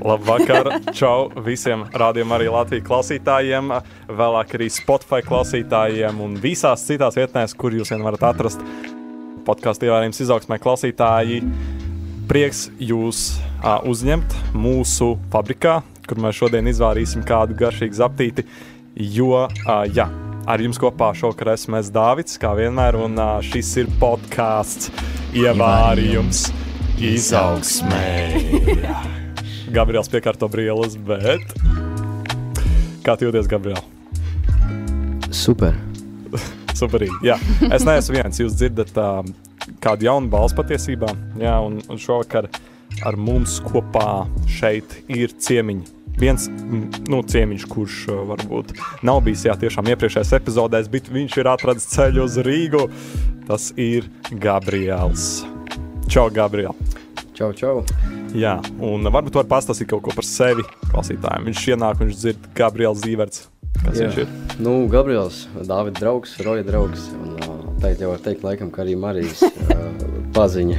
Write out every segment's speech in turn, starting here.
Labvakar, čau visiem rādījumam, arī Latvijas klausītājiem, vēlāk arī Spotify klausītājiem un visās citās vietnēs, kur jūs vien varat atrast podkāstu ievērījums izaugsmē klausītāji. Prieks jūs uh, uzņemt mūsu fabrikā, kur mēs šodien izvārīsim kādu garšīgu zaptīti, jo, uh, jā, ar jums kopā šovakar esmu es Dāvids, kā vienmēr, un uh, šis ir podkāsts ievārījums izaugsmē. Gabriels piekārto brīvības, bet kā jūties, Gabriel? Super. Superīgi. Jā. Es neesmu viens. Jūs dzirdat uh, kādu jaunu balstu patiesībā. Jā, un, un šovakar ar mums kopā šeit ir ciemiņi. Viens nu, ciemiņš, kurš uh, varbūt nav bijis jā, tiešām iepriekšējās epizodēs, bet viņš ir atradis ceļu uz Rīgu. Tas ir Gabriels. Čau, Gabriel! Čau, čau! Jā, un varbūt var pastāstīt kaut ko par sevi klausītājiem. Viņš ienāk, viņš dzird Gabriels Zīverts. Kas Jā. viņš ir? Nu, Gabriels, Dāvida draugs, Roja draugs. Un, tagad jau var teikt, laikam, ka arī Marijas uh, paziņa.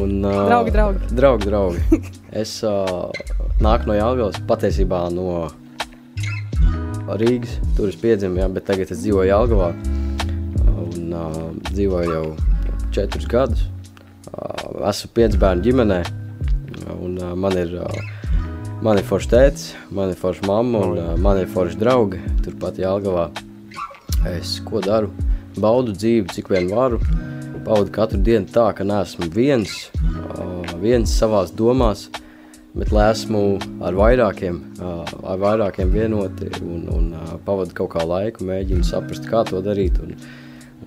un, uh, draugi, draugi. Draugi, draugi. Es uh, nāku no Jālgavas, patiesībā no Rīgas. Tur es piedzimu, jā, bet tagad es dzīvoju Jālgavā. Un uh, dzīvoju jau četrus gadus. Esmu piec bērnu ģimenē. Un, uh, man ir, uh, man ir foršs tēvs, man ir foršs mamma un uh, man ir foršs draugi. Turpat Jālgavā es ko daru? Baudu dzīvi, cik vien varu. Baudu katru dienu tā, ka neesmu viens, uh, viens savās domās, bet lai esmu ar vairākiem, uh, ar vairākiem vienoti un, un uh, pavadu kaut kā laiku, mēģinu saprast, kā to darīt. Un,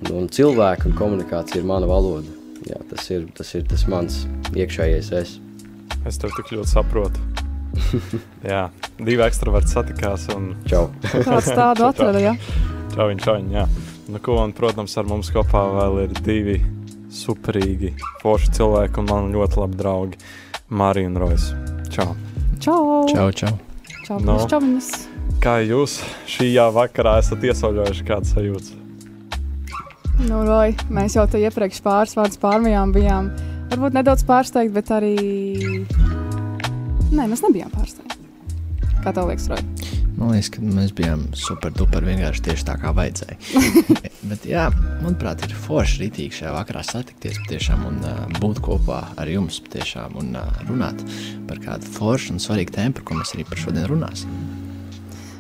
un, un cilvēku un komunikācija ir mana valoda. Jā, tas ir tas, ir tas mans iekšējais es. Es tev tik ļoti saprotu. jā, divi ekstraverti satikās. Un... Čau. Kāds tādu atrada, jā? Čau, viņš, čau, jā. Nu, ko, un, protams, ar mums kopā vēl ir divi superīgi, forši cilvēki un man ļoti labi draugi. Marija un Rojas. Čau. Čau. Čau, čau. Čau, no. čauviņas. Kā jūs šajā vakarā esat iesauļojuši kāds sajūts? Nu, Roja, mēs jau te iepriekš pāris vārdus pārmijām bijām varbūt nedaudz pārsteigti, bet arī. Nē, mēs nebijām pārsteigti. Kā tev liekas, Roja? Man liekas, ka mēs bijām super duper vienkārši tieši tā, kā vajadzēja. bet, jā, manuprāt, ir forši rītīgi šajā vakarā satikties patiešām un uh, būt kopā ar jums patiešām un uh, runāt par kādu foršu un svarīgu tēmu, par ko mēs arī par šodien runāsim.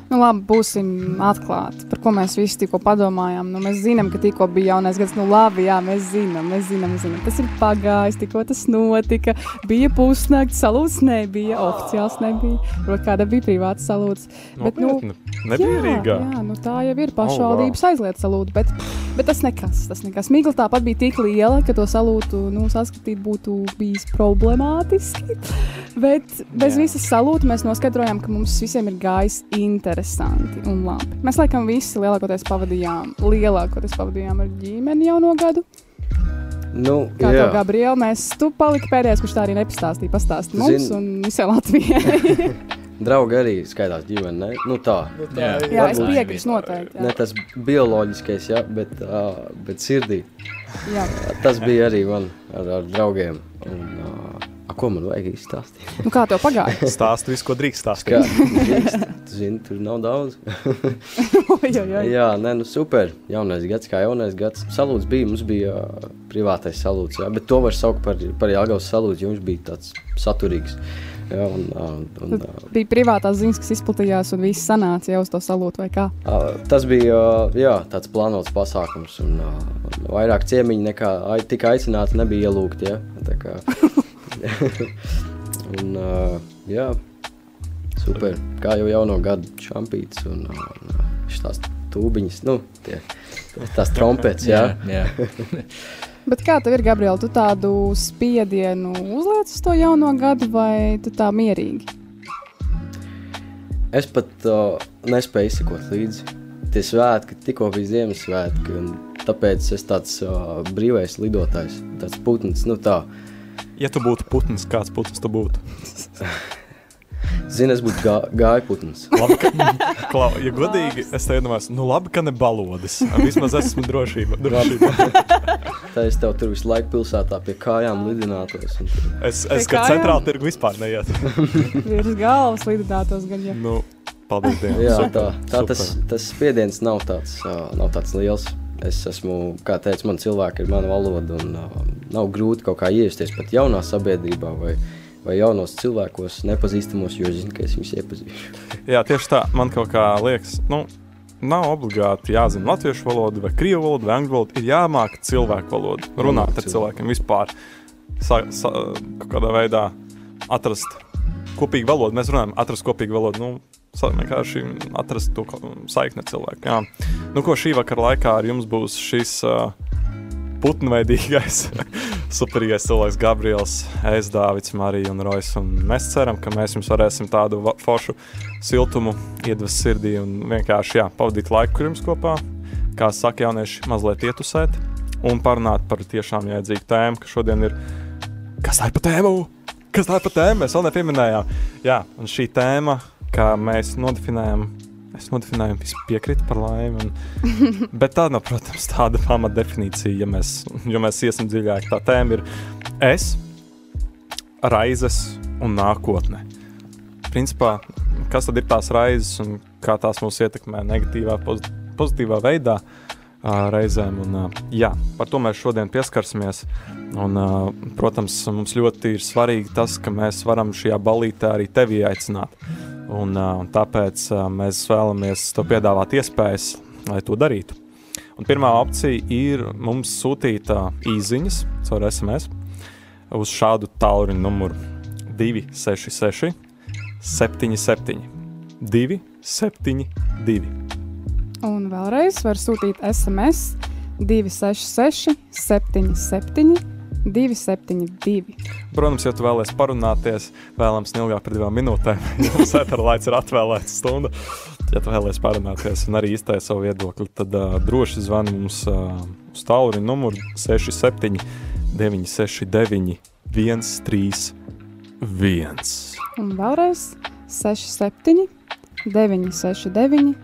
Nu, labi, būsim atklāti. Par ko mēs visi tikko padomājām. Nu, mēs zinām, ka tikko bija jaunais gads. Nu, labi, jā, mēs zinām, mēs zinām, mēs zinām. Tas ir pagājis, tikko tas notika. Bija pusnakts, salūts nebija, oficiāls nebija. Varbūt kāda bija privāta salūts. Bet, nu, nebija jā, Rīgā. Jā, nu, tā jau ir pašvaldības oh, wow. aizliet salūt. Bet, bet tas nekas, tas nekas. Migla tāpat bija tik liela, ka to salūtu nu, saskatīt būtu bijis problemātiski. Bet bez jā. visas salūta mēs noskaidrojām, ka mums visiem ir gājis interesanti un labi. Mēs laikam visi lielākoties pavadījām, lielākoties pavadījām ar ģimeni jau no gadu. Nu, Kā tev, Gabriela, mēs tu paliki pēdējais, kurš tā arī nepastāstīja. Pastāsti mums Zin... un visai Latvijai. Draugi arī skaitās ģimene, ne? Nu tā. Nu tā jā, jā es piekrītu noteikti. Jā. Ne tas bioloģiskais, jā, bet, uh, bet sirdī. Jā. Tas bija arī man ar, ar draugiem. Un, uh, ko man vajag izstāstīt? nu, kā tev pagāja? Stāsti visu, ko drīkst stāstīt. Kā, zini, tur nav daudz. jā, nē, nu super. Jaunais gads, kā jaunais gads. Salūts bija, mums bija uh, privātais salūts, jā, bet to var saukt par, par Jāgavas salūtu, jo viņš bija tāds saturīgs. Jā, un, un, un, bija privātās ziņas, kas izplatījās, un viss sanāca jau uz to salūtu, vai kā? Tas bija jā, tāds plānots pasākums, un vairāk ciemiņi nekā tika aicināti, nebija ielūgti. Ja? Tā kā un, jā, super. Kā jau jauno gadu šampīts un, un uh, tās tūbiņas, nu, tie, tās trompets, jā. jā, jā. Bet kā tev ir, Gabriela, tu tādu spiedienu uzliec uz to jauno gadu vai tu tā mierīgi? Es pat uh, nespēju izsekot līdzi. Tie svētki tikko bija Ziemassvētki, un tāpēc es tāds uh, brīvais lidotājs, tāds putns, nu tā, Ja tu būtu putns, kāds putns tu būtu? Zini, es būtu gā, gājputns. labi, ka, klau, ja godīgi, es te iedomājos, nu labi, ka ne balodis. Vismaz esmu drošība. drošība. Tā es tev tur visu laiku pilsētā pie kājām lidinātos. Un... Es, es ka centrāla tirgu vispār neiet. Virs galvas lidinātos gan jau. nu, paldies Dievam. Jā, Super, tā, tā tas, super. tas spiediens nav tāds, ā, nav tāds liels. Es esmu, kā teicu, man cilvēki ir mana valoda un uh, nav grūti kaut kā iesties pat jaunā sabiedrībā vai, vai jaunos cilvēkos, nepazīstamos, jo es zinu, ka es viņus iepazīšu. Jā, tieši tā. Man kaut kā liekas, nu, nav obligāti jāzina latviešu valoda, vai krievu valoda, vai angļu valoda. Ir jāmāk cilvēku valoda, runāt ar cilvēku. cilvēkiem vispār. Sa, sa, kādā veidā atrast kopīgu valodu. Mēs runājam, atrast kopīgu valodu. Nu, vienkārši atrast to saikni cilvēku. Jā. Nu, ko šī vakara laikā ar jums būs šis uh, putnveidīgais, superīgais cilvēks Gabriels, Es, Dārvids, Marija un Rojas. Un mēs ceram, ka mēs jums varēsim tādu foršu siltumu iedvest sirdī un vienkārši jā, pavadīt laiku ar jums kopā. Kā saka jaunieši, mazliet ietusēt un parunāt par tiešām jēdzīgu tēmu, ka šodien ir. Kas tā ir pa tēmu? Kas tā ir pa tēmu? Mēs vēl nepieminējām. Jā, un šī tēma, kā mēs nodefinējam, es nodefinēju, visi piekrīt par laimi. Un, bet tā nav, protams, tāda pamatdefinīcija, ja mēs, jo mēs iesim dziļāk. Tā tēma ir es, raizes un nākotne. Principā, kas tad ir tās raizes un kā tās mūs ietekmē negatīvā, pozi- pozitīvā veidā? ā, Reizēm, un, ā, jā, par to mēs šodien pieskarsimies. Un, ā, protams, mums ļoti ir svarīgi tas, ka mēs varam šajā balītē arī tevi aicināt. Un, un tāpēc mēs vēlamies tev piedāvāt iespējas, lai to darītu. Un pirmā opcija ir mums sūtīt īsiņas caur SMS uz šādu tālruņa numuru 266, 77, 272. Un vēlreiz var sūtīt SMS 266, 77, 272. Protams, ja tu vēlaties parunāties, vēlams neilgāk par divām minūtēm, jo sēta laiks ir atvēlēts stunda. Ja tu vēlaties parunāties un arī izteikt savu viedokli, tad uh, droši zvani mums uh, uz tālruņa numuru 67, 969, 131. Un vēlreiz 67, 969,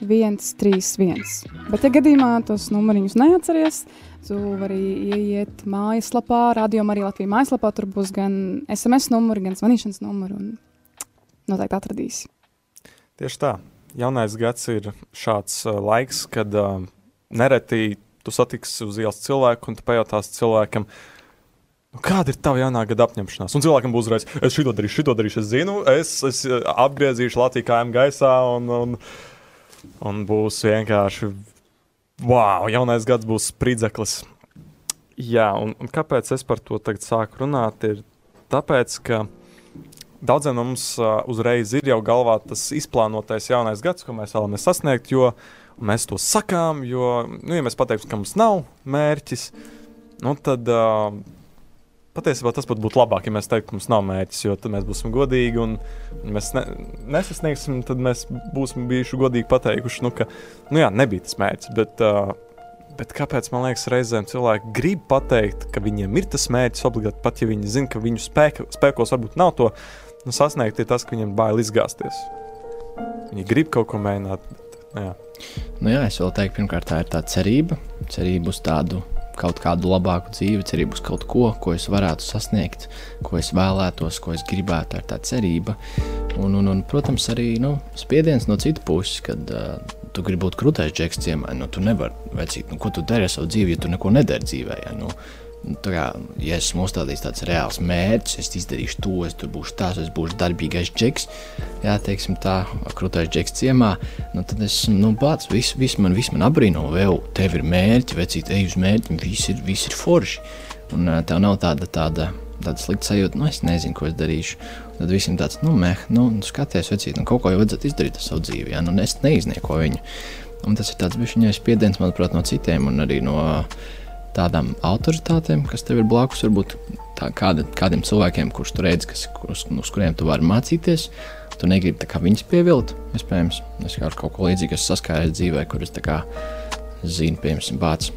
131. Bet, ja gadījumā tos numuriņus neatceries, tu vari ieiet mājaslapā, radio arī Latvijas mājaslapā. Tur būs gan SMS numuri, gan zvanīšanas numuri. Noteikti atradīsi. Tieši tā. Jaunais gads ir šāds uh, laiks, kad uh, nereti tu satiksi uz ielas cilvēku un tu pajautāsi cilvēkam, nu, kāda ir tava jaunā gada apņemšanās. Un cilvēkam būs uzreiz, es šito darīšu, šito darīšu, es zinu, es, es uh, apgriezīšu Latviju kājām gaisā un, un, un būs vienkārši, wow, jaunais gads būs spridzeklis. Jā, un, un kāpēc es par to tagad sāku runāt, ir tāpēc, ka Daudziem no mums uh, uzreiz ir jau galvā tas izplānotais jaunais gads, ko mēs vēlamies sasniegt, jo mēs to sakām. Jo, nu, ja mēs pateiktu, ka mums nav mērķis, nu, tad uh, patiesībā tas pat būtu labāk, ja mēs teiktu, ka mums nav mērķis, jo tad mēs būsim godīgi un mēs ne, nesasniegsim, tad mēs būsim bijuši godīgi pateikuši, nu, ka nu, jā, nebija tas mērķis. Bet, uh, Bet kāpēc man liekas, reizēm cilvēki grib pateikt, ka viņiem ir tas mērķis obligāti, pat ja viņi zina, ka viņu spēka, spēkos varbūt nav to nu, sasniegt, ir tas, ka viņiem bail izgāzties. Viņi grib kaut ko mēģināt. Bet, jā. Nu, jā, es vēl teiktu, pirmkārt, tā ir tā cerība. Cerība uz tādu kaut kādu labāku dzīvi, cerība uz kaut ko, ko es varētu sasniegt, ko es vēlētos, ko es gribētu. Ir tā cerība. Un, un, un protams, arī nu, spiediens no citas puses, kad uh, tu gribi būt krūtais džeks ciemā. Nu, tu nevari vecīt, nu, ko tu dari ar savu dzīvi, ja tu neko nedari dzīvē. Ja? Nu, kā, ja esmu uzstādījis tāds reāls mērķis, es izdarīšu to, es tur būšu tāds, es būšu darbīgais džeks, jā, teiksim tā, krūtais džeks ciemā, nu, tad es, nu, pats, viss vis man, vis man abrīno, vēl, tev ir mērķi, vecīt, ej uz mērķi, viss ir, viss ir forši. Un tev nav tāda, tāda, tāda slikta sajūta, nu, es nezinu, ko es darīšu. Tad visiem tāds, nu, meh, nu, skaties, vecīt, nu, kaut ko jau vajadzētu izdarīt ar savu dzīvi, jā, nu, es neiznieko viņu. Un tas ir tāds bišķiņais spiediens, manuprāt, no citiem un arī no tādām autoritātēm, kas tev ir blakus, varbūt tā, kāda, kādiem cilvēkiem, kurus tu redzi, kas, kurus, uz kuriem tu vari mācīties. Tu negribi viņus pievilkt, iespējams. Es kā ar kaut ko līdzīgu esmu saskāries dzīvē, kur es kā zinu, piemēram, bācis.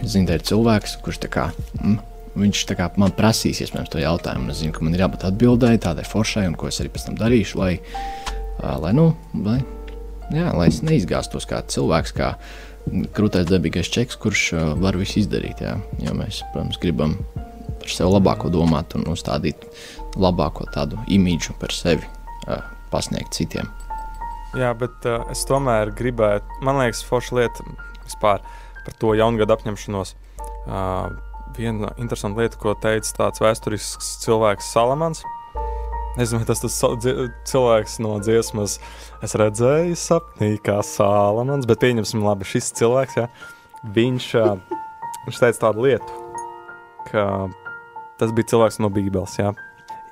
Es zinu, tā ir cilvēks, kurš tā kā. Mm, Viņš kā man prasīs, iespējams, to jautājumu. Es zinu, ka man ir jābūt atbildēji tādai foršai, un ko es arī pēc tam darīšu, lai, lai, nu, lai, jā, lai es neizgāztos kā cilvēks, kā krūtais dabīgais čeks, kurš uh, var visu izdarīt. Jā. Jo mēs, protams, gribam par sevi labāko domāt un uzstādīt labāko tādu imīģu par sevi, uh, pasniegt citiem. Jā, bet uh, es tomēr gribētu, man liekas, forša lieta vispār par to jaungada apņemšanos. Uh, viena interesanta lieta, ko teica tāds vēsturisks cilvēks Salamans. Nezinu, tas tas cilvēks no dziesmas, es redzēju sapnī, kā Salamans, bet pieņemsim, labi, šis cilvēks, jā, viņš, viņš teica tādu lietu, ka tas bija cilvēks no Bībeles, jā.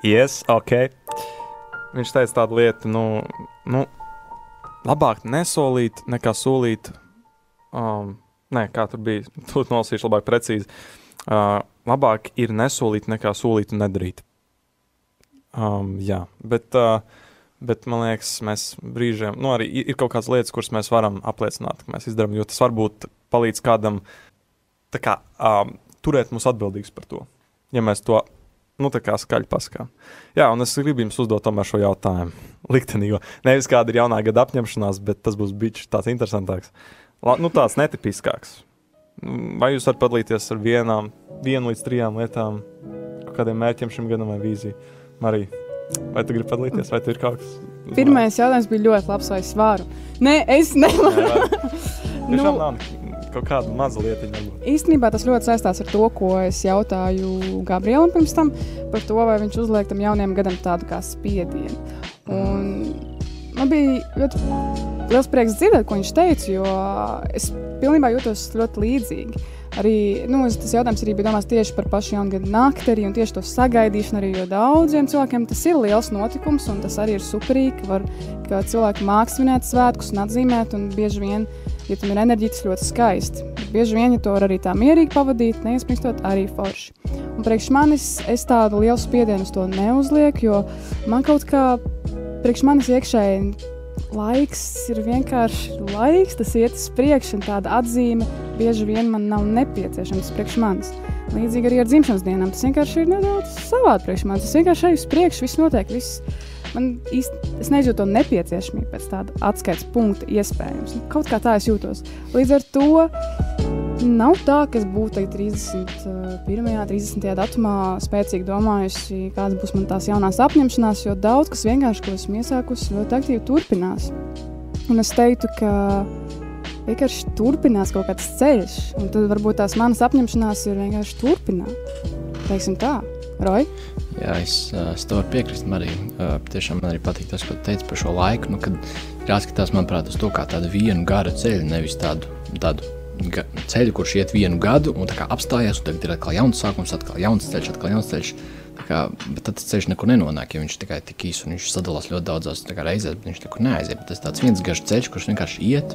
Yes, ok. Viņš teica tādu lietu, nu, nu labāk nesolīt, nekā solīt. Um, nē, kā tur bija, tur nolasīšu labāk, precīzi. Uh, labāk ir nesolīt, nekā solīt un nedarīt. Um, jā, bet, uh, bet man liekas, mēs brīžiem, nu, arī ir kaut kādas lietas, kuras mēs varam apliecināt, ka mēs izdarām, jo tas varbūt palīdz kādam kā, um, turēt mūs atbildīgus par to. Ja mēs to nu, tā kā skaļi paskām. Jā, un es gribu jums uzdot tomēr šo jautājumu. Liktenīgo. Nevis kāda ir jaunā gada apņemšanās, bet tas būs bijis tāds interesantāks. La, nu, tāds netipiskāks. Vai jūs varat padalīties ar vienām, vienu līdz trijām lietām, kādiem mērķiem šim gadam vai vīziju? Marija, vai tu gribi padalīties, vai tu ir kaut kas? Pirmais jautājums bija ļoti labs, vai es varu. Nē, es nevaru. nu, nav kaut kāda maza lietiņa. Īstenībā tas ļoti saistās ar to, ko es jautāju Gabrielam pirms tam par to, vai viņš uzliek tam jaunajam gadam tādu kā spiedienu. Un man bija ļoti liels prieks dzirdēt, ko viņš teica, jo es pilnībā jūtos ļoti līdzīgi. Arī nu, tas jautājums arī bija domāts tieši par pašu jaungada nakti, arī, un tieši to sagaidīšanu. Arī daudziem cilvēkiem tas ir liels notikums, un tas arī ir superīgi, var, ka cilvēki mākslinieki svinēt svētkus un atzīmēt, un bieži vien ja tam ir enerģija, tas ļoti skaisti. Bieži vien, ja to var arī tā mierīgi pavadīt, neiesprāstot, arī forši. Un priekš manis es tādu lielu spiedienu uz to neuzlieku, jo man kaut kā priekš manis iekšēji laiks ir vienkārši laiks, tas iet uz priekšu, un tāda atzīme bieži vien man nav nepieciešama priekš manis. Līdzīgi arī ar dzimšanas dienām. Tas vienkārši ir nedaudz savādi priekš manis. Tas vienkārši ir uz priekšu, viss notiek. Viss man es nejūtu to nepieciešamību pēc tāda atskaites punkta, iespējams. Nu, kaut kā tā es jūtos. Līdz ar to nav tā, ka es būtu 31. 30. datumā spēcīgi domājusi, kādas būs man tās jaunās apņemšanās, jo daudz kas vienkārši, ko esmu iesākusi, ļoti aktīvi turpinās. Un es teiktu, ka vienkārši turpinās kaut kāds ceļš, un tad varbūt tās manas apņemšanās ir vienkārši turpināt. Teiksim tā, Roja. Jā, es, es to varu piekrist. Arī, tiešām man arī patīk tas, ko teici par šo laiku. Nu, kad jāskatās, manuprāt, uz to kā tādu vienu garu ceļu, nevis tādu, tādu ceļu, kurš iet vienu gadu un apstājās, un tagad ir atkal jauns sākums, atkal jauns ceļš, atkal jauns ceļš. Kā, bet tad ceļš nekur nenonāk, ja viņš tikai tik īsi un viņš sadalās ļoti daudzās reizēs, bet viņš nekur neaiziet. Bet tas ir viens garš ceļš, kurš vienkārši iet,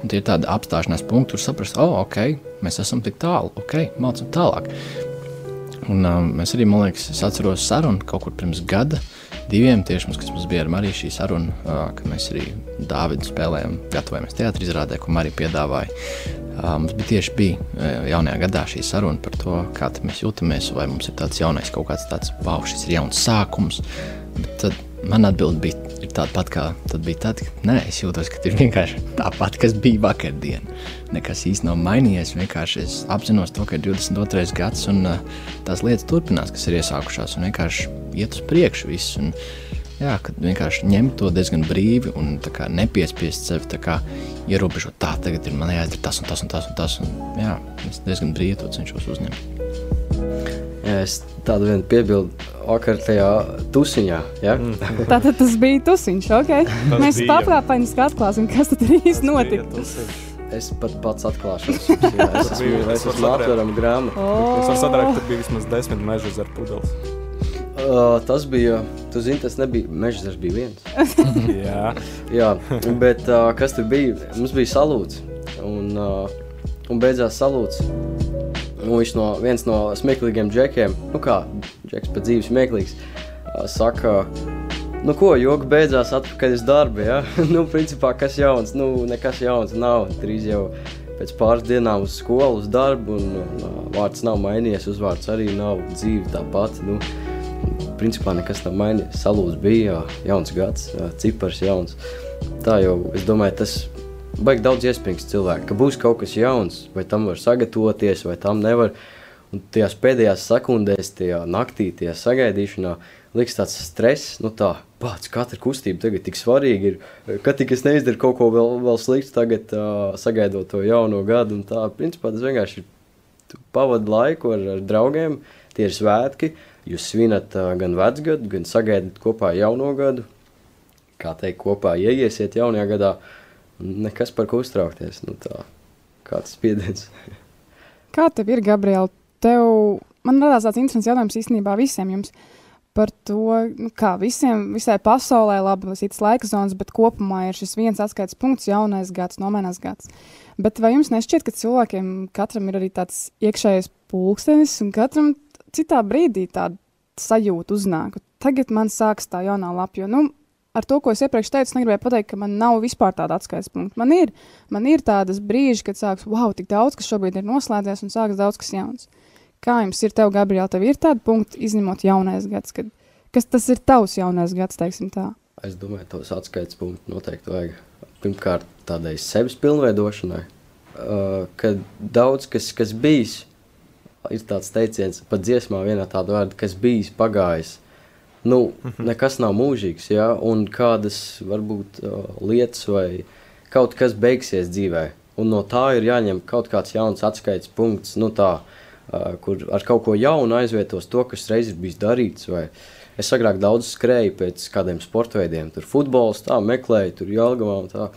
un tie ir tādi apstāšanās punkti, kur saprast, oh, ok, mēs esam tik tālu, ok, mācām tālāk. Un, um, mēs arī, man liekas, es atceros sarunu kaut kur pirms gada, diviem tieši mums, kas mums bija ar Mariju šī saruna, uh, kad mēs arī Dāvidu spēlējām, gatavojamies teātrī izrādē, ko Marija piedāvāja. Mums bija tieši bija, uh, jaunajā gadā šī saruna par to, kā mēs jūtamies, vai mums ir tāds jaunais kaut kāds tāds, wow, šis ir jauns sākums. Bet tad man atbild bija tāda pat, kā tad bija tad, kad nē, es jūtos, ka ir vienkārši tāpat, kas bija vakardien. Nekas īsti nav mainījies. Vienkārši es apzinos to, ka ir 22. gads un uh, tās lietas turpinās, kas ir iesākušās, un vienkārši iet uz priekšu viss. Un, jā, kad vienkārši ņemt to diezgan brīvi un kā, nepiespiest sevi kā, ierobežot, tā tagad ir man jāizdara tas un tas un tas. Un tas un, jā, es diezgan brīvi to cenšos uzņemt. Jā, es tādu vienu piebildu vakar tajā tusiņā. Ja? Mm. Tātad tas bija tusiņš, ok. Tas Mēs pārkāpēniski atklāsim, kas tad īsti notika. Es pat pats atklāšos. Jā, es esmu, es esmu atverama grāmata. Oh. Es varu sadarīt, ka bija vismaz desmit mežas ar pudeles. Uh, tas bija, tu zini, tas nebija mežs, tas bija viens. Jā. Jā, bet uh, kas tur bija? Mums bija salūts. Un, uh, un beidzās salūts. Nu, viņš no viens no smieklīgiem džekiem, nu kā džeks pēc dzīves smieklīgs, saka, nu ko, joki beidzās atpakaļ uz darbu, ja? nu, principā, kas jauns, nu, nekas jauns nav, drīz jau pēc pāris dienām uz skolu, uz darbu, un, un vārds nav mainījies, uzvārds arī nav, dzīve tāpat, nu, principā nekas nav mainījies, salūts bija, jauns gads, cipars jauns, tā jau, es domāju, tas baigi daudz iespējams cilvēku, ka būs kaut kas jauns, vai tam var sagatavoties, vai tam nevar. Un tajās pēdējās sekundēs, tajā naktī, tajā sagaidīšanā, liekas tāds stress, nu tā, pats katra kustība tagad tik svarīga ir, ka tik es neizdaru kaut ko vēl, vēl sliktu tagad uh, sagaidot to jauno gadu, un tā, principā tas vienkārši ir, tu pavadi laiku ar, ar draugiem, tie ir svētki, jūs svinat gan vecgadu, gan sagaidat kopā jauno gadu, kā teikt, kopā ieiesiet jaunajā gadā, nekas par ko uztraukties, nu tā, kāds spiediens. Kā tev ir, Gabriela? Tev, man radās tāds interesants jautājums īstenībā visiem jums par to, nu, kā visiem, visai pasaulē, labi, citas laika zonas, bet kopumā ir šis viens atskaites punkts, jaunais gads, nomainās gads. Bet vai jums nešķiet, ka cilvēkiem katram ir arī tāds iekšējais pulkstenis un katram citā brīdī tāda sajūta uznāk? Tagad man sāks tā jaunā lapa, jo, nu, ar to, ko es iepriekš teicu, negribēju pateikt, ka man nav vispār tāda atskaites punkta. Man ir, man ir tādas brīži, kad sāks, wow, tik daudz, kas šobrīd ir noslēdzies un sāks daudz kas jauns. Kā jums ir, tev, Gabriela, tev ir tāda punkta, izņemot jaunais gads, kad, kas tas ir tavs jaunais gads, teiksim tā? Es domāju, tos atskaites punktus noteikti vajag. Pirmkārt, tādai sevis pilnveidošanai, uh, kad daudz kas, kas bijis, ir tāds teiciens, pat dziesmā vienā tāda vārda, kas bijis pagājis, nu, mhm. nekas nav mūžīgs, ja, un kādas varbūt lietas vai kaut kas beigsies dzīvē, un no tā ir jāņem kaut kāds jauns atskaites punkts, nu tā, kur ar kaut ko jaunu aizvietos to, kas reiz ir bijis darīts. Vai es agrāk daudz skrēju pēc kādiem sporta veidiem, tur futbols, tā meklēju, tur jālgavā.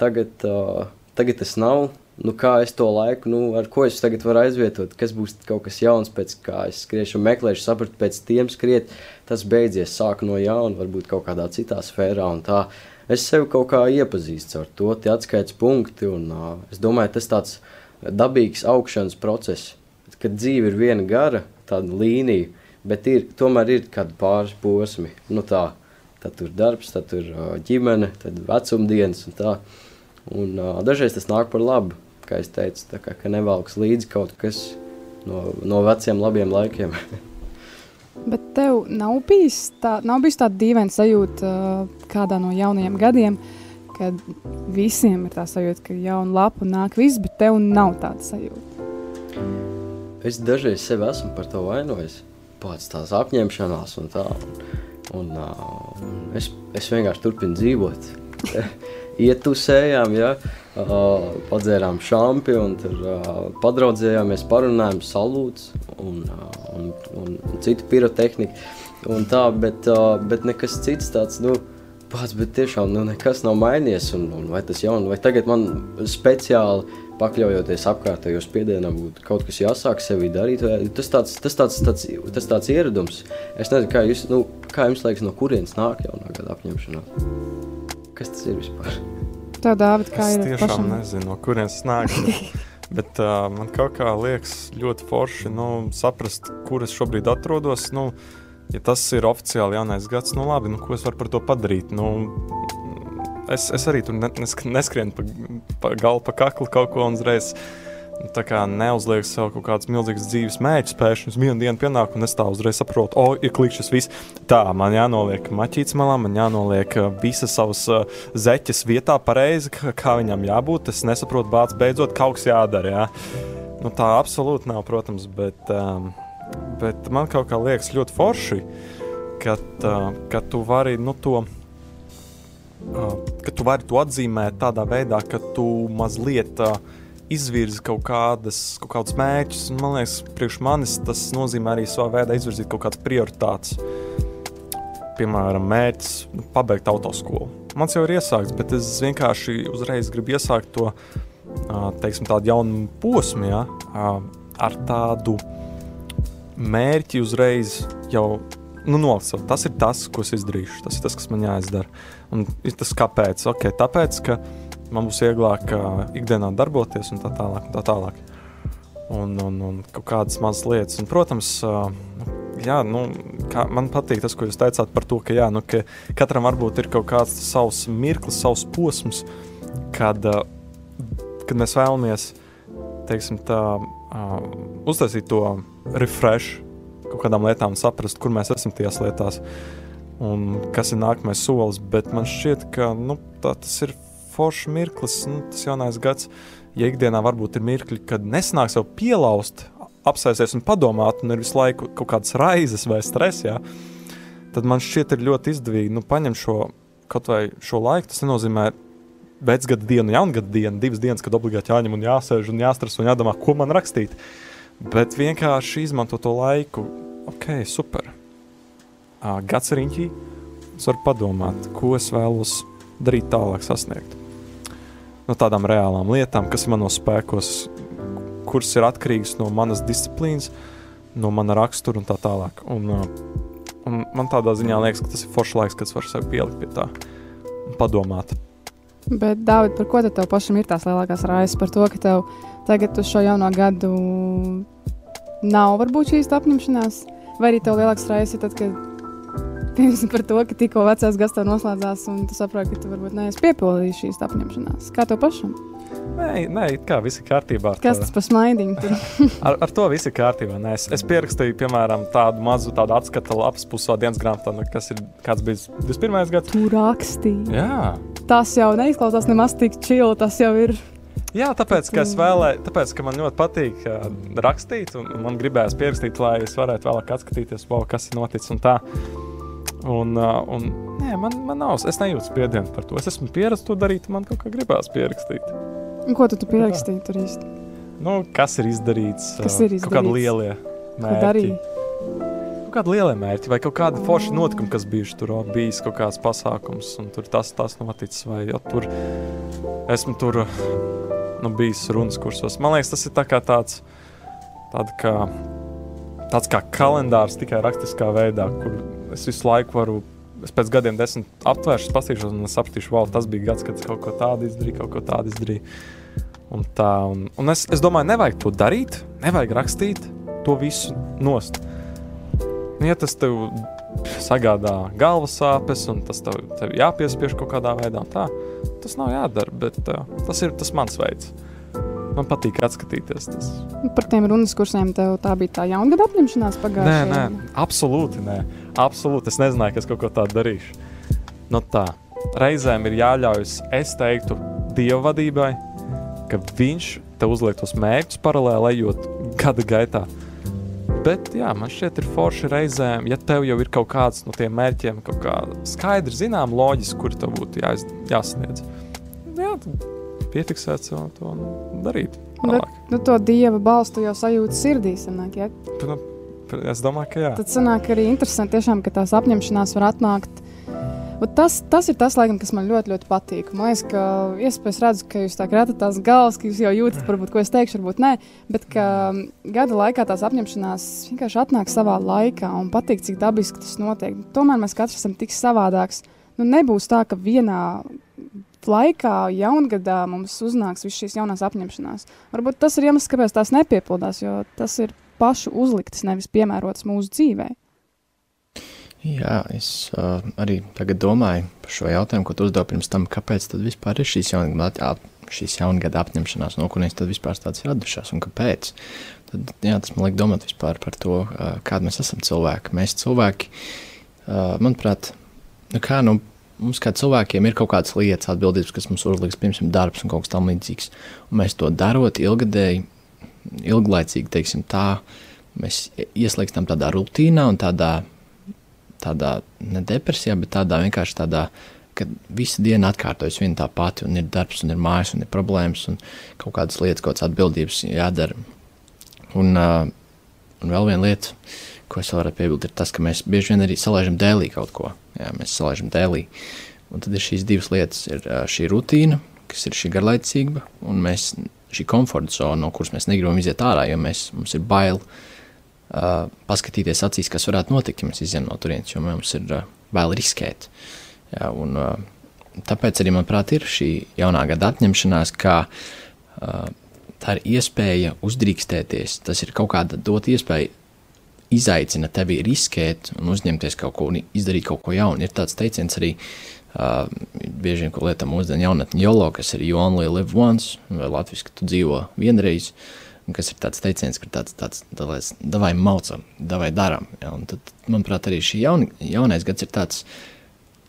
Tagad, uh, tagad tas nav. Nu, kā es to laiku, nu, ar ko es tagad varu aizvietot, kas būs kaut kas jauns, pēc kā es skriešu un meklēšu, sapratu, pēc tiem skriet, tas beidzies, sāku no jauna, varbūt kaut kādā citā sfērā. Es sevi kaut kā iepazīstu ar to, tie atskaites punkti, un uh, es domāju, tas tāds dabīgs augšanas process ka dzīve ir viena gara līnija, bet ir, tomēr ir kādi pāris posmi. Nu tā, tad tur darbs, tad tur ģimene, tad vecumdienas un tā. Un, uh, dažreiz tas nāk par labu, kā es teicu, kā, ka nevalks līdzi kaut kas no, no veciem labiem laikiem. Bet tev nav bijis, tā, nav bijis tāda dīvaina sajūta uh, kādā no jaunajiem gadiem, kad visiem ir tā sajūta, ka jauna lapa nāk viss, bet tev nav tāda sajūta. Es dažreiz sev esmu par to vainojis. Pats tās apņemšanās un tā. Un, un, un es, es vienkārši turpinu dzīvot. Ietusējām, ja, uh, padzērām un tur uh, padraudzējāmies, parunājām salūts un, uh, un, un, un citu pirotehniku. Un tā, bet, uh, bet nekas cits tāds, nu, pats, bet tiešām nu, nekas nav mainījies. Un, un vai tas jauni, vai tagad man speciāli pakļaujoties apkārtējo spiedienam, būtu kaut kas jāsāk sevī darīt. Tas tāds, tas tāds, tāds, tas tāds ieradums. Es nezinu, kā, jūs, nu, kā jums liekas, no kurienes nāk jaunā gada apņemšanās. Kas tas ir vispār? Tā Dāvid, kā es ir? Es tiešām pašam? nezinu, no kurienes nāk. Bet uh, man kaut kā liekas ļoti forši nu, saprast, kur es šobrīd atrodos. Nu, ja tas ir oficiāli jaunais gads, nu labi, nu, ko es varu par to padarīt? Nu, es, es arī tur neskrienu pa, pa galvu, pa kaklu kaut ko un uzreiz. Nu, tā kā neuzliek sev kaut kādas milzīgas dzīves mērķus, pēkšņi uz vienu dienu pienāk, un es tā uzreiz saprotu, o, oh, ir klikšķis viss. Tā, man jānoliek maķīts malā, man jānoliek uh, visas savas uh, zeķes vietā pareizi, kā, viņam jābūt. Es nesaprotu, bāc, beidzot kaut kas jādara. Jā. Nu, tā absolūti nav, protams, bet, um, bet man kaut kā liekas ļoti forši, ka, uh, ka tu vari nu, to ka tu vari to atzīmēt tādā veidā, ka tu mazliet uh, izvirzi kaut, kādas, kaut kādus mērķus. Man liekas, priekš manis tas nozīmē arī savā veidā izvirzīt kaut kādas prioritātes. Piemēram, mērķis nu, pabeigt autoskolu. Mans jau ir iesākts, bet es vienkārši uzreiz gribu iesākt to teiksim, tādu jaunu posmu ja, ar tādu mērķi uzreiz jau nu, nolasot. Tas ir tas, ko es izdarīšu. Tas ir tas, kas man jāizdara. Un tas kāpēc? Okay, tāpēc, ka man būs vieglāk ikdienā darboties un tā tālāk. Un tā tālāk. Un, un, un kaut kādas mazas lietas. Un, protams, jā, nu, kā, man patīk tas, ko jūs teicāt par to, ka, jā, nu, ka katram varbūt ir kaut kāds savs mirklis, savs posms, kad, kad mēs vēlamies teiksim, tā, uztaisīt to refresh kaut kādām lietām saprast, kur mēs esam tajās lietās un kas ir nākamais solis. Bet man šķiet, ka nu, tā, tas ir foršs mirklis, nu, tas jaunais gads. Ja ikdienā varbūt ir mirkļi, kad nesanāk sev pielaust, apsēsties un padomāt, un ir visu laiku kaut kādas raizes vai stress, jā, tad man šķiet ir ļoti izdevīgi nu, paņemt šo kaut vai šo laiku. Tas nenozīmē vecgada dienu, jaungada dienu, divas dienas, kad obligāti jāņem un jāsēž un jāstrādā un jādomā, ko man rakstīt. Bet vienkārši izmanto to laiku, ok, super. Gads riņķī, es varu padomāt, ko es vēlos darīt tālāk, sasniegt. No tādām reālām lietām, kas ir manos spēkos, kuras ir atkarīgas no manas disciplīnas, no mana rakstura un tā tālāk. Un, uh, un man tādā ziņā liekas, ka tas ir foršs laiks, kad es varu sev pielikt pie tā un padomāt. Bet, Dārvid, par ko tev pašam ir tās lielākās raizes? Par to, ka tev tagad uz šo jauno gadu nav varbūt šīs apņemšanās, vai arī tev lielāks raizes ir tad, kad piemēram par to, ka tikko vecais gads tev noslēdzās un tu saproti, ka tu varbūt neesi piepildījis šīs apņemšanās. Kā tev pašam? Nē, nē, kā viss ir kārtībā. Kas tas par smaidiņu? ar, ar to viss ir kārtībā. Nē, es, es pierakstīju, piemēram, tādu mazu tādu atskatu lapas pusē dienas grāmatā, nu, kas ir kāds bijis 21. gads. Tu rakstīji. Jā. Tas jau neizklausās nemaz tik čili, tas jau ir. Jā, tāpēc, ka, vēlēju, tāpēc, ka man ļoti patīk uh, rakstīt, un man gribējās pierakstīt, lai es varētu vēlāk atskatīties, wow, kas ir noticis un tā. Un, un, nē, man, man nav, es nejūtu spiedienu par to. Es esmu pierasts to darīt, man kaut kā gribās pierakstīt. Un ko tu, tu pierakstīji tur īsti? Nu, kas ir izdarīts? Kas ir izdarīts? Kaut kādi lielie mērķi. Kaut kādi lielie mērķi vai kaut kādi forši notikumi, kas bijuši tur, bijis kaut kāds pasākums, un tur tas, tas noticis, vai jau tur esmu tur nu, bijis runas kursos. Man liekas, tas ir tā kā tāds, tāda kā, tāds kā kalendārs tikai rakstiskā veidā, kur es visu laiku varu es pēc gadiem desmit aptvēršu, paskatīšos, un sapratīšu, wow, tas bija gads, kad es kaut ko tādu izdarīju, kaut ko tādu izdarīju. Un tā, un, un es, es domāju, nevajag to darīt, nevajag rakstīt to visu nost. Ja tas tev sagādā galvas sāpes, un tas tev, tev jāpiespiež kaut kādā veidā, tā, tas nav jādara, bet uh, tas ir tas mans veids. Man patīk atskatīties. Tas. Par tiem runas kursiem tev tā bija tā jaungada apņemšanās pagājušajā gadā? Nē, nē, absolūti nē. Absolūti, es nezināju, ka es kaut ko tādu darīšu. No nu tā, reizēm ir jāļaujas, es teiktu, Dieva vadībai, ka viņš tev uzliek tos mērķus paralēli ejot gada gaitā. Bet, jā, man šķiet, ir forši reizēm, ja tev jau ir kaut kāds no tiem mērķiem, kaut kā skaidri zinām, loģiski, kur tev būtu jāiz, jāsniedz. Jā, piefiksēt sev to un darīt. Bet, nu, to dieva balstu jau sajūta sirdī. Sanāk, ja? nu, es domāju, ka jā. Tad sanāk arī interesanti, tiešām, ka tās apņemšanās var atnākt. Bet tas, tas ir tas, laikam, kas man ļoti, ļoti patīk. Man liekas, ka iespējams redzu, ka jūs tā krātat tās galvas, ka jūs jau jūtat, varbūt, ko es teikšu, varbūt nē. Bet ka gada laikā tās apņemšanās vienkārši atnāk savā laikā un patīk, cik dabiski tas notiek. Tomēr mēs katrs esam tik savādāks. Nu, nebūs tā, ka vienā laikā, jaungadā, mums uznāks visas šīs jaunās apņemšanās. Varbūt tas ir iemesls, kāpēc tās nepiepildās, jo tas ir pašu uzliktas, nevis piemērotas mūsu dzīvē. Jā, es uh, arī tagad domāju par šo jautājumu, ko tu uzdevi pirms tam, kāpēc tad vispār ir šīs jaungada, šīs jaungada apņemšanās, no kurienes tad vispār tādas radušās un kāpēc. Tad, jā, tas man liek domāt vispār par to, uh, kādi mēs esam cilvēki. Mēs cilvēki, uh, manuprāt, nu kā, nu, mums kā cilvēkiem ir kaut kādas lietas, atbildības, kas mums uzliks, piemēram, darbs un kaut kas tamlīdzīgs. Un mēs to darot ilgadēji, ilglaicīgi, teiksim tā, mēs ieslīgstam tādā rutīnā un tādā, tādā ne depresijā, bet tādā vienkārši tādā, ka visa diena atkārtojas viena tā pati, un ir darbs, un ir mājas, un ir problēmas, un kaut kādas lietas, kaut kādas atbildības jādara. Un, uh, un vēl viena lieta, ko es varētu piebilst, ir tas, ka mēs bieži vien arī salaižam dēlī kaut ko. Jā, mēs salaižam dēlī. Un tad ir šīs divas lietas. Ir šī rutīna, kas ir šī garlaicība, un mēs, šī komforta zona, no kuras mēs negribam iziet ārā, jo mēs, mums ir bail uh, paskatīties acīs, kas varētu notikt, ja mēs iziesim no turienes, jo mums ir uh, bail riskēt. Jā, un, uh, tāpēc arī, manuprāt, ir šī jaunā gada apņemšanās, kā uh, tā ir iespēja uzdrīkstēties. Tas ir kaut kāda dot iespēja izaicina tevi riskēt un uzņemties kaut ko un izdarīt kaut ko jaunu. Ir tāds teiciens arī, uh, bieži vien, ko lietam mūsdienu jaunatni jolo, kas ir you only live once, vai latviski tu dzīvo vienreiz, kas ir tāds teiciens, ka tāds, tāds, tāds davai maucam, davai daram. Ja? Un tad, manuprāt, arī šī jaun, jaunais gads ir tāds,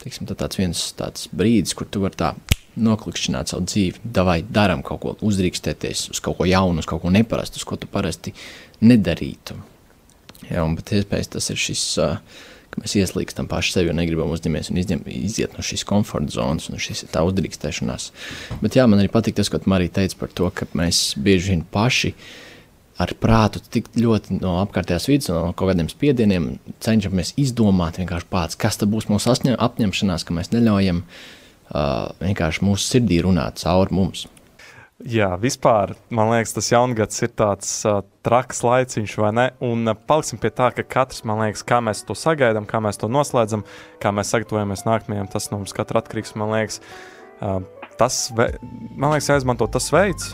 teiksim, tā tāds viens tāds brīdis, kur tu vari tā noklikšķināt savu dzīvi, vai darām kaut ko, uzdrīkstēties uz kaut ko jaunu, uz kaut ko neparastu, uz ko tu parasti nedarītu. Jā, un pat iespējams tas ir šis, uh, ka mēs ieslīgstam paši sevi un negribam uzņemties un izņem, iziet no šīs komforta zonas un šīs tā uzdrīkstēšanās. Bet jā, man arī patīk tas, ko Marija teica par to, ka mēs bieži vien paši ar prātu tik ļoti no apkārtējās vidas, no kaut kādiem spiedieniem cenšamies izdomāt vienkārši pats, kas tad būs mūsu apņemšanās, ka mēs neļaujam uh, vienkārši mūsu sirdī runāt cauri mums. Jā, vispār man liekas, tas jaungads ir tāds uh, traks laiciņš, vai ne? Un uh, paliksim pie tā, ka katrs, man liekas, kā mēs to sagaidām, kā mēs to noslēdzam, kā mēs sagatavojamies nākamajam, tas no mums katra atkarīgs. Man liekas, uh, tas, man liekas, jāizmanto tas veids,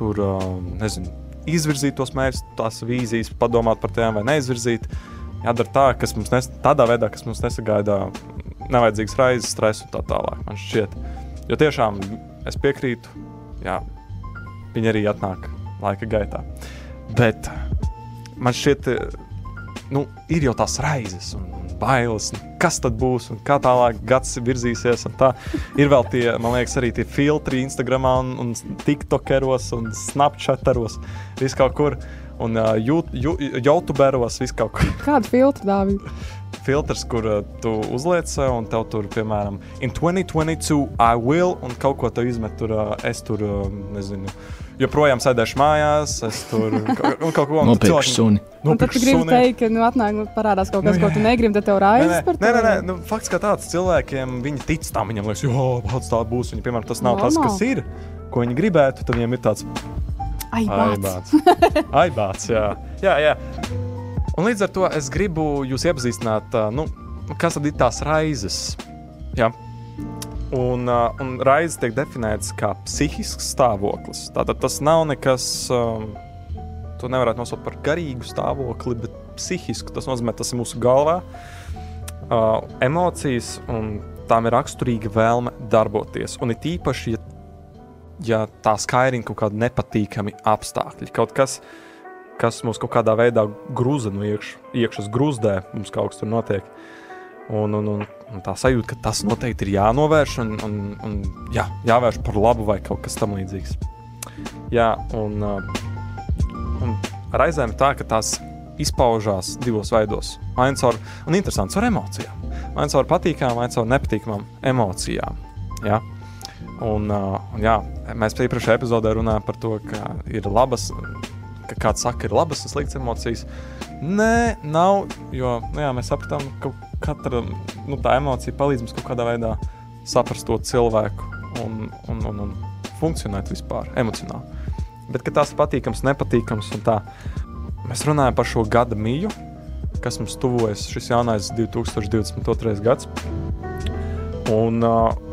tur, uh, nezinu, izvirzīt tos mērķus, tās vīzijas, padomāt par tiem vai neizvirzīt. Jādara tā, kas mums nes, tādā veidā, kas mums nesagaida nevajadzīgas raizes, stresu un tā tālāk. Man šķiet, jo tiešām es piekrītu jā, viņi arī atnāk laika gaitā. Bet man šķiet, nu, ir jau tās raizes un bailes, kas tad būs un kā tālāk gads virzīsies. Ir vēl tie, man liekas, arī tie filtri Instagram, un, un TikTokeros un Snapchataros, vis kaut kur. Un uh, YouTuberos vis kaut kur. Kādu filtru dāvina? filtrs, kur uh, tu uzliec, uh, un tev tur, piemēram, in 2022, I will, un kaut ko te izmet, tur uh, es tur, uh, nezinu, joprojām sēdēšu mājās, es tur kaut ko nopirkšu suni. Un tad tu gribi teikt, ka nu, atnāk, nu, parādās kaut kas, nu, ko tu negribi, tad tev raizes par to. Nē, nē, nē, nu, fakts, ka tāds cilvēkiem, viņi tic tam, viņam liekas, jo, pats tā būs, viņi, piemēram, tas nav Normāl. tas, kas ir, ko viņi gribētu, tad viņiem ir tāds aibāts. aibāts, jā. jā, jā. Un līdz ar to es gribu jūs iepazīstināt, nu, kas tad ir tās raizes. Ja? Un, un raizes tiek definētas kā psihisks stāvoklis. Tātad tas nav nekas, to nevarētu nosaukt par garīgu stāvokli, bet psihisku. Tas nozīmē, tas ir mūsu galvā. Emocijas, un tām ir raksturīga vēlme darboties. Un it īpaši, ja, ja tā skaidrina kaut kādi nepatīkami apstākļi, kaut kas, kas mūs kaut kādā veidā grūza no iekš, iekšas grūzdē, mums kaut kas tur notiek. Un, un, un, un tā sajūta, ka tas noteikti ir jānovērš un, un, un jā, jāvērš par labu vai kaut kas tamlīdzīgs. Jā, un, uh, un reizēm tā, ka tās izpaužās divos veidos. Viens ar, un interesants ar emocijām. Viens ar patīkamām, viens ar nepatīkamām emocijām. Ja? Un, uh, un jā, mēs iepriekšējā epizodē runājām par to, ka ir labas ka kāds saka, ir labas un sliktas emocijas. Nē, nav, jo nu jā, mēs sapratām, ka katra nu, emocija palīdz mums kaut kādā veidā saprast to cilvēku un, un, un, un funkcionēt vispār emocionāli. Bet, tās patīkams, nepatīkams un tā, mēs runājam par šo gada mīju, kas mums tuvojas šis jaunais 2022. gads. Un, uh,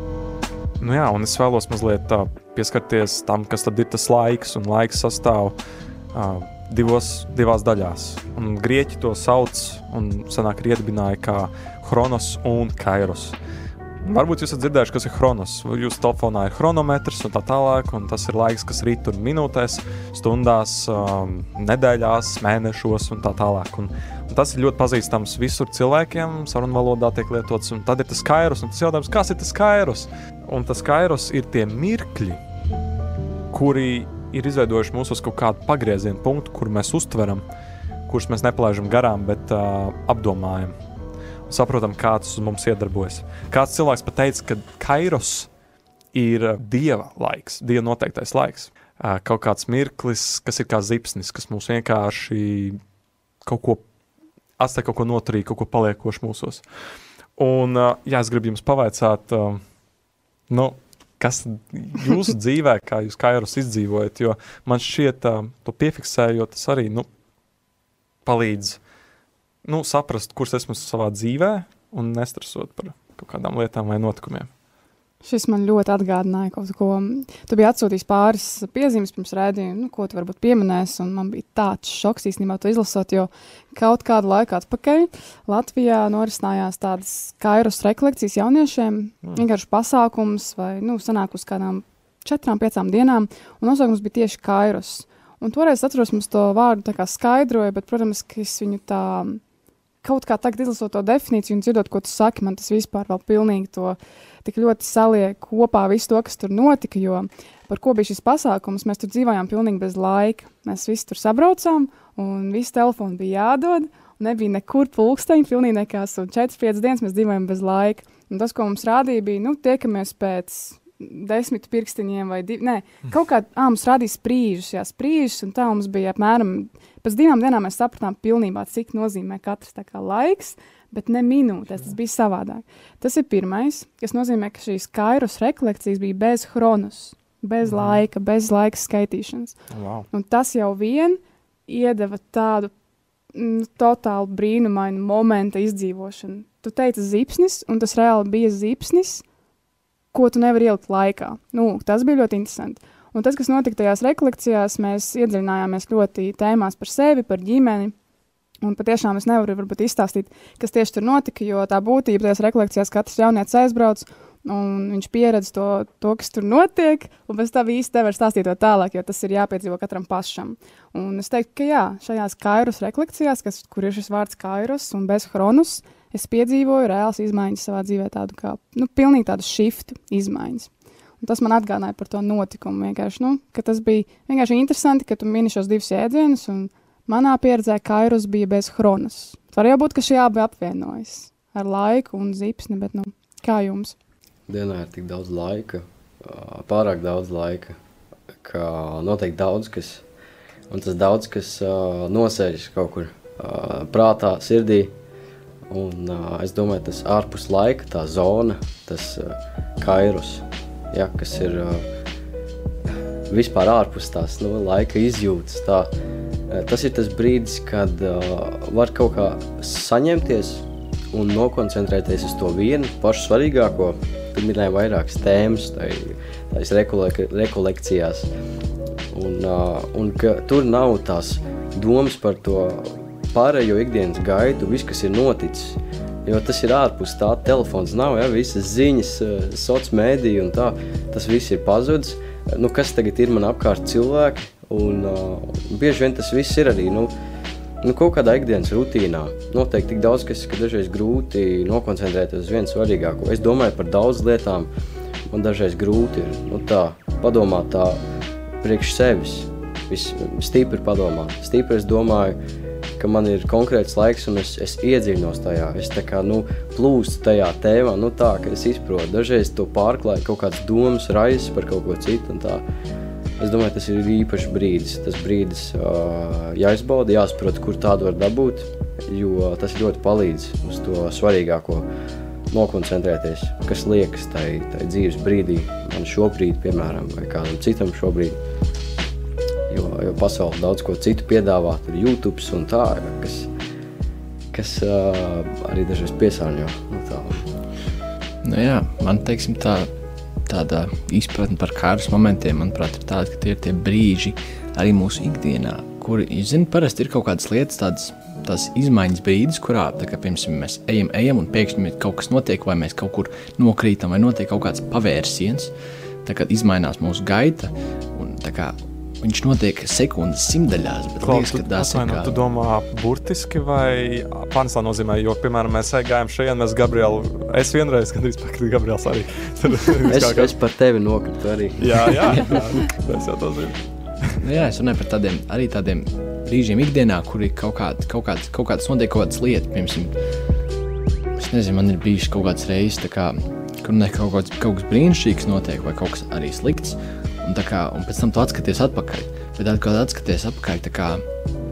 nu jā, un es vēlos mazliet uh, pieskarties tam, kas tad ir tas laiks, un laiks sastāv uh, divos, divās daļās. Un grieķi to sauc un senāk iedibināja kā Chronos un Kairos. Varbūt jūs esat dzirdējuši, kas ir chronos. Jūsu telefonā ir chronometrs un tā tālāk, un tas ir laiks, kas rīt tur minūtēs, stundās, um, nedēļās, mēnešos un tā tālāk. Un, un tas ir ļoti pazīstams visur cilvēkiem, sarunvalodā tiek lietots, un tad ir tas kairos, un tas jautājums, kas ir tas kairos? Un tas kairos ir tie mirkļi, kuri ir izveidojuši mūs uz kaut kādu pagrieziena punktu, kur mēs uztveram, kurus mēs nepalaižam garām, bet uh, apdomājam saprotam, kā tas uz mums iedarbojas. Kāds cilvēks pat teica, ka kairos ir dieva laiks, dieva noteiktais laiks. Uh, kaut kāds mirklis, kas ir kā zipsnis, kas mums vienkārši kaut ko atstāja, kaut ko noturīgu, kaut ko paliekošu mūsos. Un, uh, jā, es gribu jums pavaicāt, nu, kas jūsu dzīvē, kā jūs kairus izdzīvojat, jo man šķiet, to piefiksējot, tas arī nu, palīdz nu, saprast, kurš esmu savā dzīvē un nestresot par kaut kādām lietām vai notikumiem. Šis man ļoti atgādināja kaut ko. Tu biji atsūtījis pāris piezīmes pirms rādījuma, nu, ko tu varbūt pieminēsi. Man bija tāds šoks īstenībā to izlasot, jo kaut kādu laiku atpakaļ Latvijā norisinājās tādas kairos rekolekcijas jauniešiem. Mm. Vienkārši pasākums vai nu, sanāk uz kādām četrām, piecām dienām, un nosaukums bija tieši kairos. Un toreiz atceros, mums to vārdu skaidroja, bet, protams, es viņu tā kaut kā tagad izlasot to definīciju un dzirdot, ko tu saki, man tas vispār vēl pilnīgi to tik ļoti saliek kopā visu to, kas tur notika, jo par ko bija šis pasākums, mēs tur dzīvojām pilnīgi bez laika. Mēs visi tur sabraucām un visi telefoni bija jādod, un nebija nekur pulksteņi, pilnīgi nekas, un 4-5 dienas mēs dzīvojam bez laika. Un tas, ko mums rādīja, bija, nu, tiekamies pēc desmit pirkstiņiem vai divi. Nē, kaut kā ā, mums rādīja sprīžus, jā, sprīžus, un tā mums bija apmēram pēc divām dienām mēs sapratām pilnībā, cik nozīmē katrs kā, laiks, bet ne minūtes. Tas bija savādāk. Tas ir pirmais, kas nozīmē, ka šīs kairus rekolekcijas bija bez chronus, bez mm. laika, bez laika skaitīšanas. Wow. Un tas jau vien iedeva tādu mm, totāli brīnumainu momentu izdzīvošanu. Tu teici zipsnis, un tas reāli bija zipsnis ko tu nevari ielikt laikā. Nu, tas bija ļoti interesanti. Un tas, kas notika tajās rekolekcijās, mēs iedziļinājāmies ļoti tēmās par sevi, par ģimeni. Un patiešām es nevaru varbūt, izstāstīt, kas tieši tur notika, jo tā būtība tajās rekolekcijās katrs jaunietis aizbrauc, un viņš pieredz to, to, kas tur notiek, un pēc tam īsti nevar stāstīt to tālāk, jo tas ir jāpiedzīvo katram pašam. Un es teiktu, ka jā, šajās kairus rekolekcijās, kas, kur ir šis vārds kairus un bez chronus, es piedzīvoju reāls izmaiņas savā dzīvē, tādu kā nu, pilnīgi tādu shiftu izmaiņas. Un tas man atgādināja par to notikumu. Nu, tas bija vienkārši interesanti, ka tu mini šos divus jēdzienus, un manā pieredzē Kairus bija bez chronas. Var jau būt, ka šie abi apvienojas ar laiku un zipsni, bet nu, kā jums? Dienā ir tik daudz laika, pārāk daudz laika, ka noteikti daudz kas, un tas daudz kas nosēžas kaut kur prātā, sirdī, Un, uh, es domāju, tas ārpus laika, tā zona, tas uh, kairos, ja, kas ir uh, vispār ārpus tās nu, laika izjūtas. Tā, uh, tas ir tas brīdis, kad uh, var kaut kā saņemties un nokoncentrēties uz to vienu pašu svarīgāko. Tur minēja vairākas tēmas, tās rekolek rekolekcijās. Un, uh, un ka tur nav tās domas par to pārējo ikdienas gaitu, viss, kas ir noticis. Jo tas ir ārpus tā, telefons nav, ja, visas ziņas, eh, sociālās mēdīja un tā. Tas viss ir pazudis. Nu, kas tagad ir man apkārt cilvēki? Un, uh, bieži vien tas viss ir arī nu, nu, kaut kādā ikdienas rutīnā. Noteikti tik daudz, kas ir dažreiz grūti nokoncentrēties uz vienu svarīgāko. Es domāju par daudz lietām, man dažreiz grūti ir nu, tā, padomāt tā priekš sevis. Viss stipri padomāt. Stipri es domāju, ka man ir konkrēts laiks un es, es iedziļinos tajā. Es tā kā nu, plūstu tajā tēmā, nu tā, ka es izprotu. Dažreiz to pārklāju kaut kādas domas, raizes par kaut ko citu. Es domāju, tas ir īpašs brīdis. Tas brīdis uh, jāizbauda, jāsaprot, kur tādu var dabūt, jo tas ļoti palīdz uz to svarīgāko nokoncentrēties, kas liekas tai dzīves brīdī, man šobrīd, piemēram, vai kādam citam šobrīd jo, jo pasaule daudz ko citu piedāvā, tur YouTube un tā, kas, kas uh, arī dažreiz piesārņo. Nu, tā. Nu, jā, man teiksim, tā, tāda izpratne par kārtas momentiem, manuprāt, ir tāda, ka tie ir tie brīži arī mūsu ikdienā, kuri, jūs zināt, parasti ir kaut kādas lietas, tādas tās izmaiņas brīdis, kurā kā, piemēram, mēs ejam, ejam un pēkšņi kaut kas notiek, vai mēs kaut kur nokrītam, vai notiek kaut kāds pavērsiens. Tad, kad mainās mūsu gaita, un kā, Viņš notiek sekundes simtaļās, bet Klaus, liekas, ka tas ir. Kā... Tu domā burtiski vai pārnēsā nozīmē, jo, piemēram, mēs gājām šeit, mēs Gabrielu, es vienreiz, kad drīz pakaļ Gabriels arī. es, kā... es par tevi nokritu arī. jā, jā, jā, es jau to zinu. nu, jā, es runāju par tādiem, arī tādiem brīžiem ikdienā, kur ir kaut, kād, kaut, kāds, kaut kāds notiek kaut kādas lietas, piemēram, es nezinu, man ir bijis kaut kāds reizes, kā, kur ne kaut kāds, kaut kas brīnišķīgs notiek vai kaut kas arī slikts. Un, kā, un pēc tam tu atskaties atpakaļ. Bet, kad atskaties atpakaļ, kā,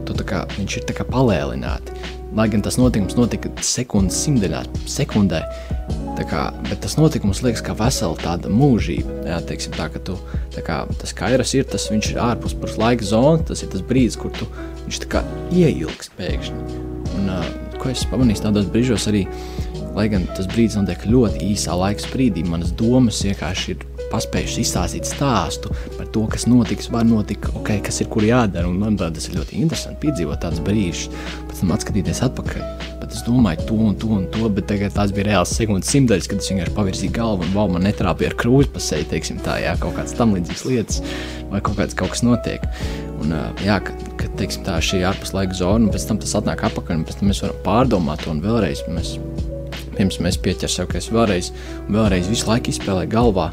tu, kā, viņš ir palēlināts. Lai gan tas notikums notika sekundes simtdaļā, sekundē, kā, bet tas notikums liekas kā vesela tāda mūžība. Jā, teiksim, tā, tu, tā kā, tas kairas ir, tas viņš ir ārpus laika zonas, tas ir tas brīdis, kur tu, viņš tā kā ieilgst pēkšņi. Un, uh, ko es pamanīju tādos brīžos arī, lai gan tas brīdis notiek ļoti īsā laika sprīdī, manas domas vienkārši ir paspējuši izstāstīt stāstu par to, kas notiks, var notikt, okay, kas ir kur jādara. Un, manuprāt, tas ir ļoti interesanti piedzīvot tādus brīžus, pēc tam atskatīties atpakaļ. Bet es domāju, to un to un to, bet tagad tās bija reāls sekundes simtdaļas, kad es vienkārši pavirzīju galvu un wow, man netrāpīja ar krūzi pa seju, teiksim tā, jā, kaut kādas tam līdzīgas lietas vai kaut kāds kaut kas notiek. Un, jā, ka, ka teiksim, tā šī ārpuslaika zona, un pēc tam tas atnāk atpakaļ, un pēc tam mēs varam pārdomāt to un vēlreiz. Mēs, pirms mēs pieķersim ka es vēlreiz, vēlreiz visu laiku izspēlēju galvā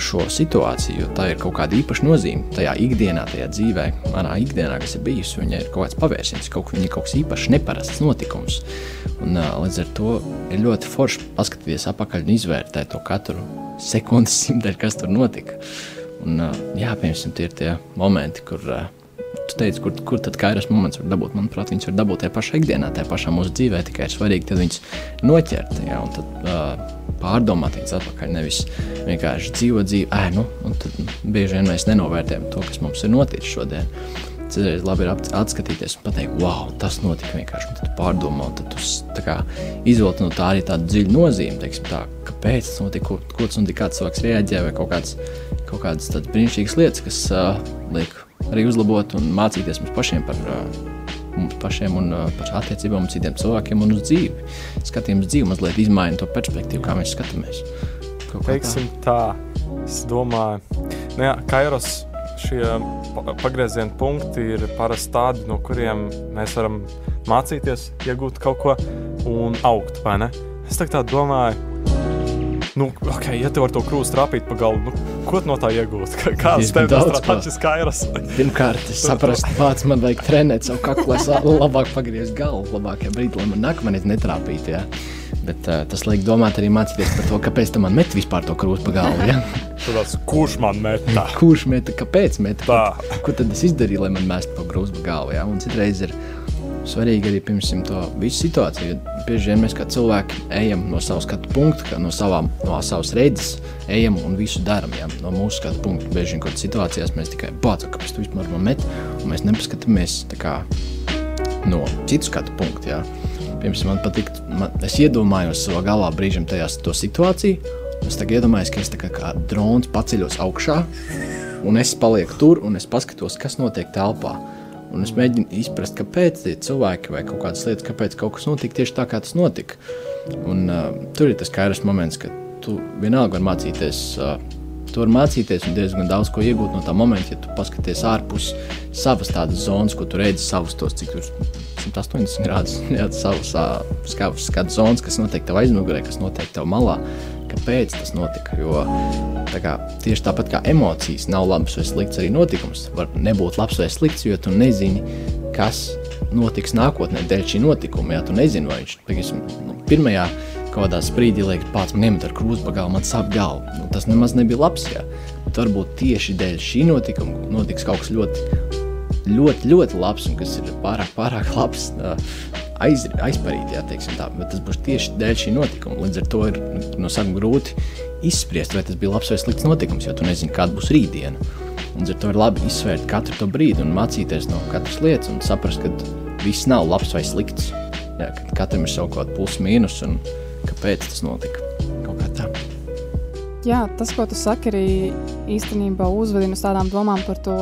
šo situāciju, jo tā ir kaut kāda īpaša nozīme tajā ikdienā, tajā dzīvē, manā ikdienā, kas ir bijusi. Viņai ir kaut kāds pavērsiens, kaut, viņa ir kaut kas īpašs, neparasts notikums. Un, līdz ar to ir ļoti forši paskatīties atpakaļ un izvērtēt to katru sekundes simtdaļu, kas tur notika. Un, jā, piemēram, tie ir tie momenti, kur tu teici, kur, kur tad kairas moments var dabūt. Manuprāt, viņas var dabūt tajā pašā ikdienā, tajā pašā mūsu dzīvē. Tikai ir svarīgi viņus noķert jā, un tad, uh, pārdomāt viņus atpakaļ. Nevis vienkārši dzīvot dzīvi, ē, nu, un tad bieži vien mēs nenovērtējam to, kas mums ir noticis šodien. Citreiz labi ir atskatīties un pateikt, wow, tas notika vienkārši. Tad pārdomā, un tad tu kā, izvilkt no tā arī tādu dziļu nozīmi, teiksim, tā, kāpēc tas notika, ko, ko tas notika, kāds cilvēks reaģē vai kaut kāds kaut kādas brīnišķīgas lietas, kas uh, liek arī uzlabot un mācīties mums pašiem par mums pašiem un par attiecībām ar citiem cilvēkiem un uz dzīvi. Skatījums dzīvi mazliet izmaina to perspektīvu, kā mēs skatāmies. Teiksim tā, es domāju, nu jā, Kairos šie pagrieziena punkti ir parasti tādi, no kuriem mēs varam mācīties, iegūt kaut ko un augt, vai ne? Es tā domāju, nu, okay, ja tu vari to krūstu trāpīt pa galvu, nu, ko no tā iegūt? Kāds tev ir tāds skairas? Pirmkārt, es saprastu, pats man vajag trenēt savu kaklu, lai labāk pagriezt galvu, labākajā brīdī, lai man nākamais netrāpītu. Ja? Bet uh, tas liek domāt arī mācīties par to, kāpēc man met vispār to krūstu pa galvu. Ja? Tāds, kurš man meta? Kurš meta, kāpēc meta? Ko, tad es izdarīju, lai man mestu pa krūstu pa galvu? Ja? Un citreiz ir svarīgi arī pirmsim to visu situāciju. Bieži vien mēs kā cilvēki ejam no savas skatu punkta, no, savām, no savas redzes, ejam un visu darām. Ja? No mūsu skatu punkta bieži vien kaut kādās situācijās mēs tikai bācam, kāpēc tu vispār man met, un mēs nepaskatāmies kā, no citu skatu punkta. Ja? Piemēram, man patīk, es iedomājos savā galvā brīžam tajā situāciju. Es tagad iedomājos, ka es kā, kā drons paceļos augšā, un es palieku tur, un es paskatos, kas notiek telpā. Un es mēģinu izprast, kāpēc tie cilvēki vai kaut kādas lietas, kāpēc kaut kas notika tieši tā, kā tas notika. Un, uh, tur ir tas kairas moments, ka tu vienalga vari mācīties. Uh, Tu vari mācīties un diezgan daudz ko iegūt no tā momenta, ja tu paskaties ārpus savas tādas zonas, ko tu redzi, savus tos, cik tur 180 grādus, jā, savus skatu zonas, kas notiek tev aizmugurē, kas notiek tev malā kāpēc tas notika. Jo tā kā, tieši tāpat kā emocijas nav labas vai slikts, arī notikums var nebūt labs vai slikts, jo tu nezini, kas notiks nākotnē dēļ šī notikuma. Ja tu nezini, vai viņš teiksim, nu, pirmajā kaut kādā brīdī liekas, pats man iemet ar krūzi pagālu, man sāp galva. Nu, tas nemaz nebija labs. Ja. Bet varbūt tieši dēļ šī notikuma notiks kaut kas ļoti, ļoti, ļoti labs un kas ir pārāk, pārāk labs. Uh, aiz, aizparīt, jā, tā, bet tas būs tieši dēļ šī notikuma. Līdz ar to ir no sākuma grūti izspriest, vai tas bija labs vai slikts notikums, jo tu nezini, kāda būs rītdiena. Līdz ar to ir labi izsvērt katru to brīdi un mācīties no katras lietas un saprast, ka viss nav labs vai slikts. Jā, katram ir savu kaut kādu plusu mīnus un kāpēc tas notika. Kaut kā tā. Jā, tas, ko tu saki, arī īstenībā uzvedina uz tādām domām par to,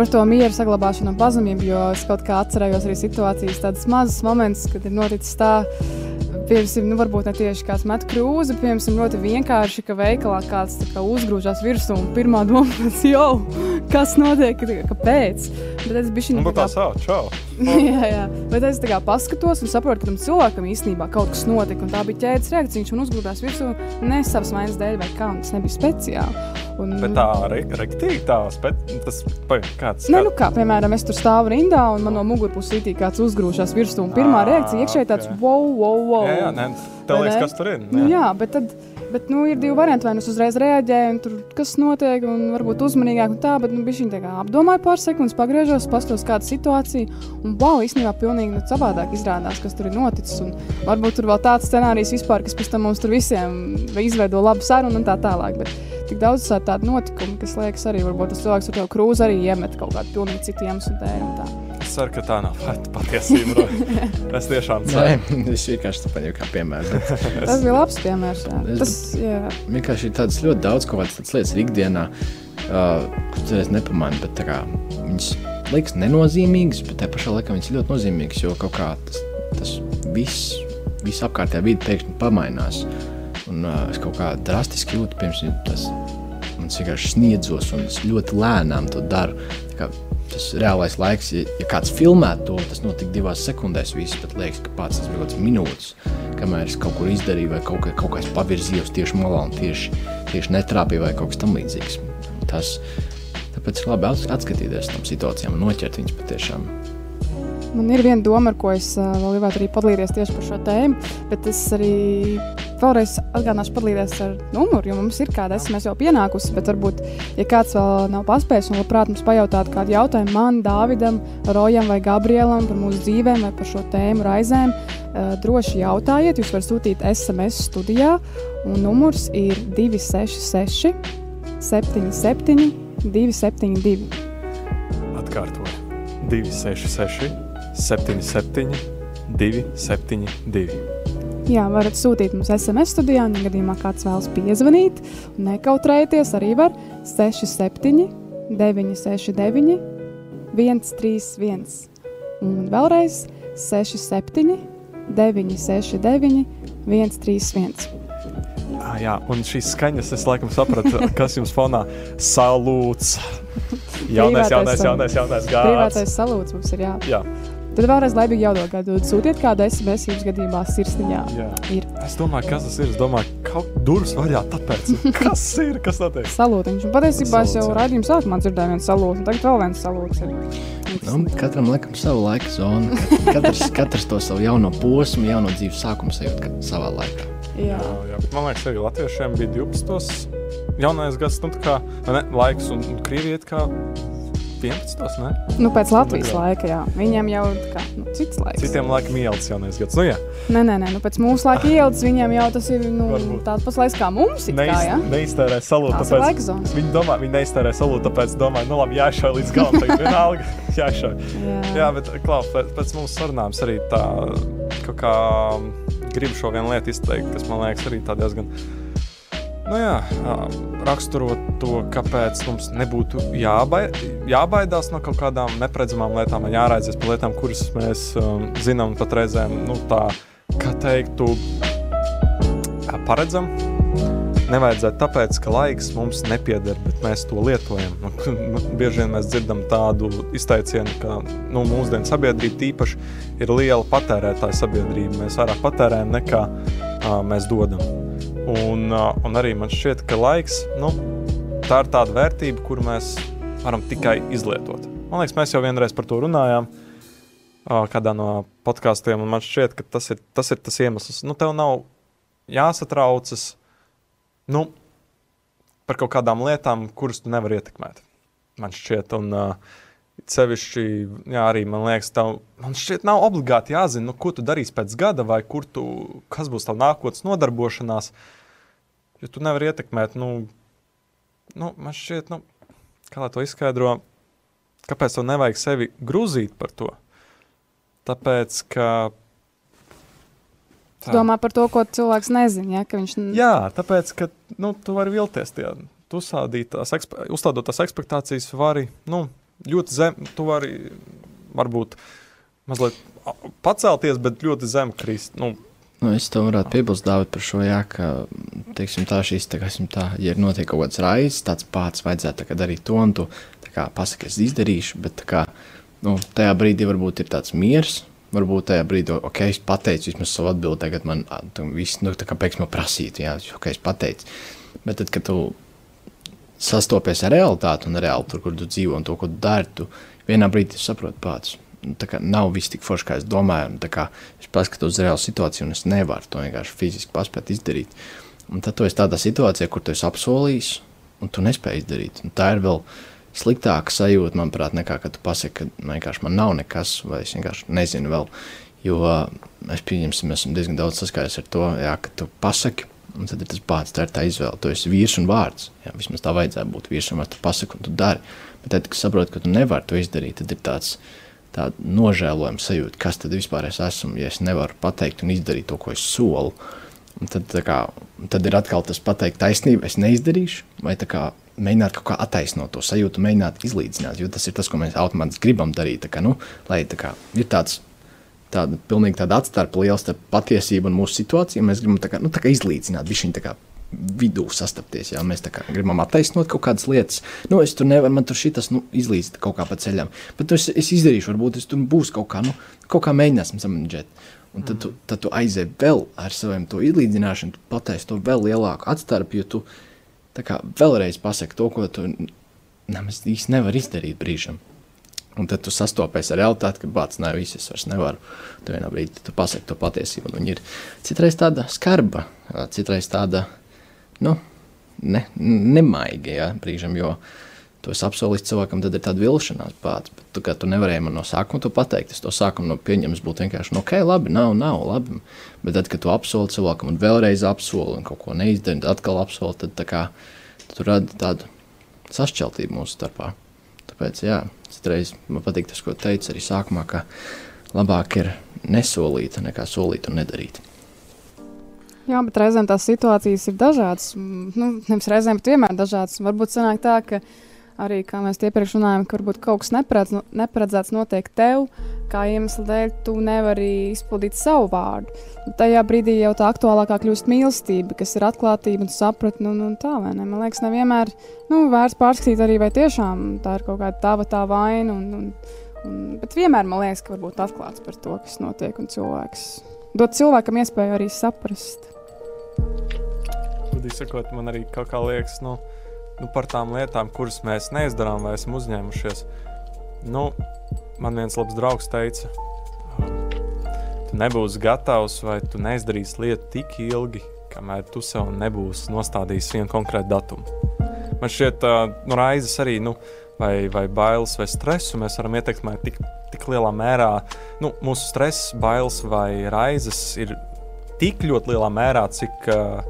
par to mieru saglabāšanu un pazemību. Jo es kaut kā atcerējos arī situācijas, tādas mazas momentus, kad ir noticis tā, piemēram, nu, varbūt ne tieši kāds met krūzi, piemēram, ļoti vienkārši, ka veikalā kāds kā, uzgrūžās virsū un pirmā doma ir, jo, kas notiek, kāpēc. Bet es biju šī tā, tā savu, čau. jā, jā, bet es kā paskatos un saprotu, ka tam cilvēkam īstenībā kaut kas notika, un tā bija ķēdes reakcija. Viņš man uzgrūdās virsū ne savas vainas dēļ vai kā, un tas nebija speciāli. Un, bet tā re, rektīgi tā, tas kāds. Ne, nu kā, piemēram, es tur stāvu rindā, un man no mugurpuses ir kāds uzgrūžās virsū, un pirmā reakcija iekšēji tāds wow, wow, wow. Jā, jā, nē, tev liekas, kas tur ir. Jā, jā bet tad Bet nu, ir divi varianti. Vai nu uzreiz reaģēju, un tur kas notiek, un varbūt uzmanīgāk, un tā, bet nu, viņš tā kā apdomāja pāris sekundes, pagriežos, paskatos, kāda situācija. Un wow, īstenībā pilnīgi nu, savādāk izrādās, kas tur ir noticis. Un varbūt tur vēl tāds scenārijs vispār, kas pēc tam mums tur visiem izveido labu sarunu un tā tālāk. Bet tik daudz tādu notikumu, kas liekas arī, varbūt tas cilvēks ar to krūzi arī iemet kaut kādu pilnīgi citu iemeslu dēļ. Es ceru, ka tā nav patiesība. es tiešām ceru. Nē, es vienkārši tādu kā piemēru. Tas bija labs piemērs. Jā. Es, tas jā. vienkārši ir tādas ļoti daudz kaut kādas lietas ikdienā, uh, kuras es nepamanu, bet kā, viņas liekas nenozīmīgas, bet tajā pašā laikā viņas ir ļoti nozīmīgas, jo kaut kā tas, tas viss, viss apkārtējā vide pēkšņi pamainās. Un uh, es kaut kā drastiski jūtu, pirms tas man vienkārši sniedzos un es ļoti lēnām to daru tas reālais laiks, ja, ja kāds filmē to, tas notika divās sekundēs. Viss pat liekas, ka pats tas bija kaut kāds minūtes, kamēr es kaut kur izdarīju, vai kaut, kā, kaut kā es pavirzījos tieši malā un tieši, tieši netrāpīju vai kaut kas tamlīdzīgs. Tas, tāpēc ir labi atskatīties tam situācijām un noķert viņus patiešām. Man ir viena doma, ar ko es uh, vēl gribētu arī padalīties tieši par šo tēmu, bet es arī vēlreiz atgādināšu padalīties ar numuru, jo mums ir kāda SMS jau pienākusi, bet varbūt, ja kāds vēl nav paspējis un labprāt mums pajautāt kādu jautājumu man, Dāvidam, Rojam vai Gabrielam par mūsu dzīvēm vai par šo tēmu raizēm, uh, droši jautājiet, jūs varat sūtīt SMS studijā, un numurs ir 266 77 272. Atkārtoju 266 77, 272. Jā, varat sūtīt mums SMS studijā, ja gadījumā kāds vēlas piezvanīt, nekautrējieties, arī var 67, 969, 131. Un vēlreiz 67, 969, 131. Ah, jā, un šīs skaņas, es laikam sapratu, kas jums fonā salūts. Jaunais, jaunais, jaunais, jaunais gāds. Privātais salūts mums ir jā. jā. Tad vēlreiz laimīgi jaunu gadu. Sūtiet kādu SMS jums gadījumā sirsniņā. Jā. Ir. Es domāju, kas tas ir. Es domāju, ka durvis vaļā tāpēc. Kas ir? Kas notiek? Salūtiņš. Un patiesībā es jau raidījumu sākumā dzirdēju vienu salūtu, un tagad vēl viens salūts ir. Nu, katram liekam savu laika zonu. Katrs, katrs to savu jauno posmu, jauno dzīves sākumu sajūt savā laikā. Jā. Jā, jā, bet man liekas, arī latviešiem bija 12. jaunais gads, nu, kā ne, laiks, un, un Krievija kā 11. Ne? Nu, pēc Latvijas laika, jā. Viņiem jau kā, nu, cits laiks. Citiem laikam ielas jaunais gads. Nu, jā. nē, nē, nē, nu, pēc mūsu laika ielas viņiem jau tas ir nu, tāds pats laiks kā mums. Neiz, kā, ja? Neiztērē salūtu. Tāpēc viņi domā, viņi neiztērē salūtu, tāpēc domā, nu labi, jāšauj līdz galam. Tagad vienalga jāšauj. jā. jā, bet klau, pēc, pēc mūsu sarunām arī tā kaut kā gribu šo vienu lietu izteikt, kas man liekas arī tā diezgan Nu jā, raksturot to, kāpēc mums nebūtu jābai, jābaidās no kaut kādām neparedzamām lietām, jāraizies par lietām, kuras mēs um, zinām pat reizēm, nu, tā kā teiktu, paredzam. Nevajadzētu tāpēc, ka laiks mums nepieder, bet mēs to lietojam. Nu, nu, bieži vien mēs dzirdam tādu izteicienu, ka nu, mūsdienu sabiedrība tīpaši ir liela patērētāja sabiedrība. Mēs vairāk patērējam nekā uh, mēs dodam. Un, un arī man šķiet, ka laiks nu, tā ir tāda vērtība, kuru mēs varam tikai izlietot. Man liekas, mēs jau vienreiz par to runājām kādā no podkāstiem, man šķiet, ka tas ir tas, ir tas iemesls. Nu, tev nav jāsatraucas nu, par kaut kādām lietām, kuras tu nevari ietekmēt. Man šķiet, un uh, sevišķi, jā, arī man liekas, tev, man šķiet, nav obligāti jāzina, nu, ko tu darīsi pēc gada, vai tu, kas būs tavs nākotnes nodarbošanās. Jo tu nevari ietekmēt, nu, nu man šķiet, nu, kā lai to izskaidro, kāpēc tev nevajag sevi grūzīt par to. Tāpēc, ka. Tā. Domā par to, ko cilvēks nezina. Ja, viņš... Jā, tāpēc, ka nu, tu vari vilties. Tie, tu uzstādītās, uzstādot tās expectācijas, vari nu, ļoti zem, tu vari varbūt mazliet pacelties, bet ļoti zem krist. Nu, Nu, es to varētu piebilst, Dāvid, par šo, jā, ka, teiksim, tā šīs, tā, tā, ja ir notiek kaut kāds raizes, tāds pats vajadzētu kā, darīt to un tu, tā kā pasaki, es izdarīšu, bet, tā kā, nu, tajā brīdī varbūt ir tāds miers, varbūt tajā brīdī, ok, es pateicu vismaz savu atbildi, tagad man, viss, nu, tā kā pēkšņi man prasīt, jā, ok, es pateicu, bet tad, kad tu sastopies ar realitāti un reāli tur, kur tu dzīvo un to, ko tu dari, tu vienā brīdī saproti pats. Nu, nav viss tik forši, kā es domāju. Un, es paskatos uz reālu situāciju, un es nevaru to vienkārši fiziski paspēt izdarīt. Un tad tu esi tādā situācijā, kur tu esi apsolījis, un tu nespēji izdarīt. Un tā ir vēl sliktāka sajūta, manuprāt, nekā kad tu pasaki, ka nu, vienkārši man nav nekas, vai es vienkārši nezinu vēl. Jo es pieņemsim, esam diezgan daudz saskāries ar to, jā, ka tu pasaki, Un tad ir tas bācis, tā ir tā izvēle. Tu esi vīrs un vārds. Jā, vismaz tā vajadzētu būt vīrs un vārds. Tu pasaki, un tu dari. Bet tad, kad saproti, ka tu nevari to izdarīt, tad ir tāds nožēlojams sajūta, kas tad vispār es esmu, ja es nevaru pateikt un izdarīt to, ko es solu. Un tad, kā, tad ir atkal tas pateikt taisnību, es neizdarīšu, vai kā, mēģināt kaut kā attaisnot to sajūtu, mēģināt izlīdzināt, jo tas ir tas, ko mēs automātiski gribam darīt. Kā, nu, lai tā kā, ir tāds tāda pilnīgi tāda atstarpa liela starp patiesību un mūsu situāciju. Mēs gribam tā kā, nu, tā kā izlīdzināt, viņš kā vidū sastapties. Jā, mēs gribam attaisnot kaut kādas lietas. Nu, es tur nevaru, man tur šis nu, izlīst kaut kā pa ceļam. Bet es, es izdarīšu, varbūt es tur būs kaut kā, nu, kaut kā mēģināsim samanģēt. Un tad, mm. tu, tad tu aizej vēl ar saviem to izlīdzināšanu, tu pataisi to vēl lielāku atstarpi, jo tu kā, vēlreiz pasaki to, ko tu nemaz īsti nevari izdarīt brīžam. Un tad tu sastopies ar realitāti, ka bācis nav viss, es vairs nevaru. Tu vienā brīdī tu pasaki to patiesību. Viņa ir citreiz tāda skarba, citreiz tāda nu, ne, nemaiga ja, brīžam, jo tu esi apsolījis cilvēkam, tad ir tāda vilšanās pats. Bet tu, tu nevarēji man no sākuma to pateikt. Es to sākumu no pieņems būtu vienkārši, nu, ok, labi, nav, nav labi. Bet tad, kad tu apsoli cilvēkam un vēlreiz apsoli un kaut ko neizdari, tad atkal apsoli, tad kā, tu radi tādu sašķeltību mūsu starpā. Tāpēc, jā, citreiz man patīk tas, ko teica arī sākumā, ka labāk ir nesolīt, nekā solīt un nedarīt. Jā, bet reizēm tās situācijas ir dažādas. Nu, nevis reizēm, bet vienmēr dažādas. Varbūt sanāk tā, ka arī, kā mēs iepriekš runājām, ka varbūt kaut kas neparedz, neparedzēts notiek tev, kā iemesla dēļ tu nevari izpildīt savu vārdu. Un tajā brīdī jau tā aktuālākā kļūst mīlestība, kas ir atklātība un sapratne. Nu, nu, tā, Man liekas, nevienmēr nu, vērts pārskatīt arī, vai tiešām tā ir kaut kāda tava tā vaina. Un, un, un, bet vienmēr man liekas, ka var būt atklāts par to, kas notiek, un cilvēks dot cilvēkam iespēju arī saprast. Gudīgi sakot, man arī kaut kā liekas, nu, nu, par tām lietām, kuras mēs neizdarām vai esam uzņēmušies. Nu, man viens labs draugs teica, tu nebūsi gatavs vai tu neizdarīsi lietu tik ilgi, kamēr tu sev nebūsi nostādījis vienu konkrētu datumu. Man šķiet, nu, raizes arī, nu, vai, vai bailes vai stresu mēs varam ietekmēt tik, tik lielā mērā. Nu, mūsu stress, bailes vai raizes ir tik ļoti lielā mērā, cik uh,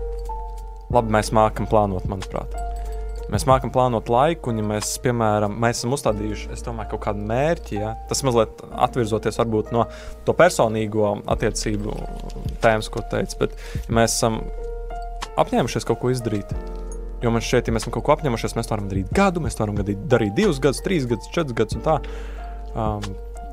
labi mēs mākam plānot, manuprāt. Mēs mākam plānot laiku, un, ja mēs, piemēram, mēs esam uzstādījuši domāju, kaut kādu mērķi, ja, tas mazliet atvirzoties varbūt no to personīgo attiecību tēmas, ko teicu, bet ja mēs esam apņēmušies kaut ko izdarīt, jo man šķiet, ja mēs esam kaut ko apņēmušies, mēs to varam darīt gadu, mēs to varam darīt divus gadus, trīs gadus, četrus gadus un tā. Um,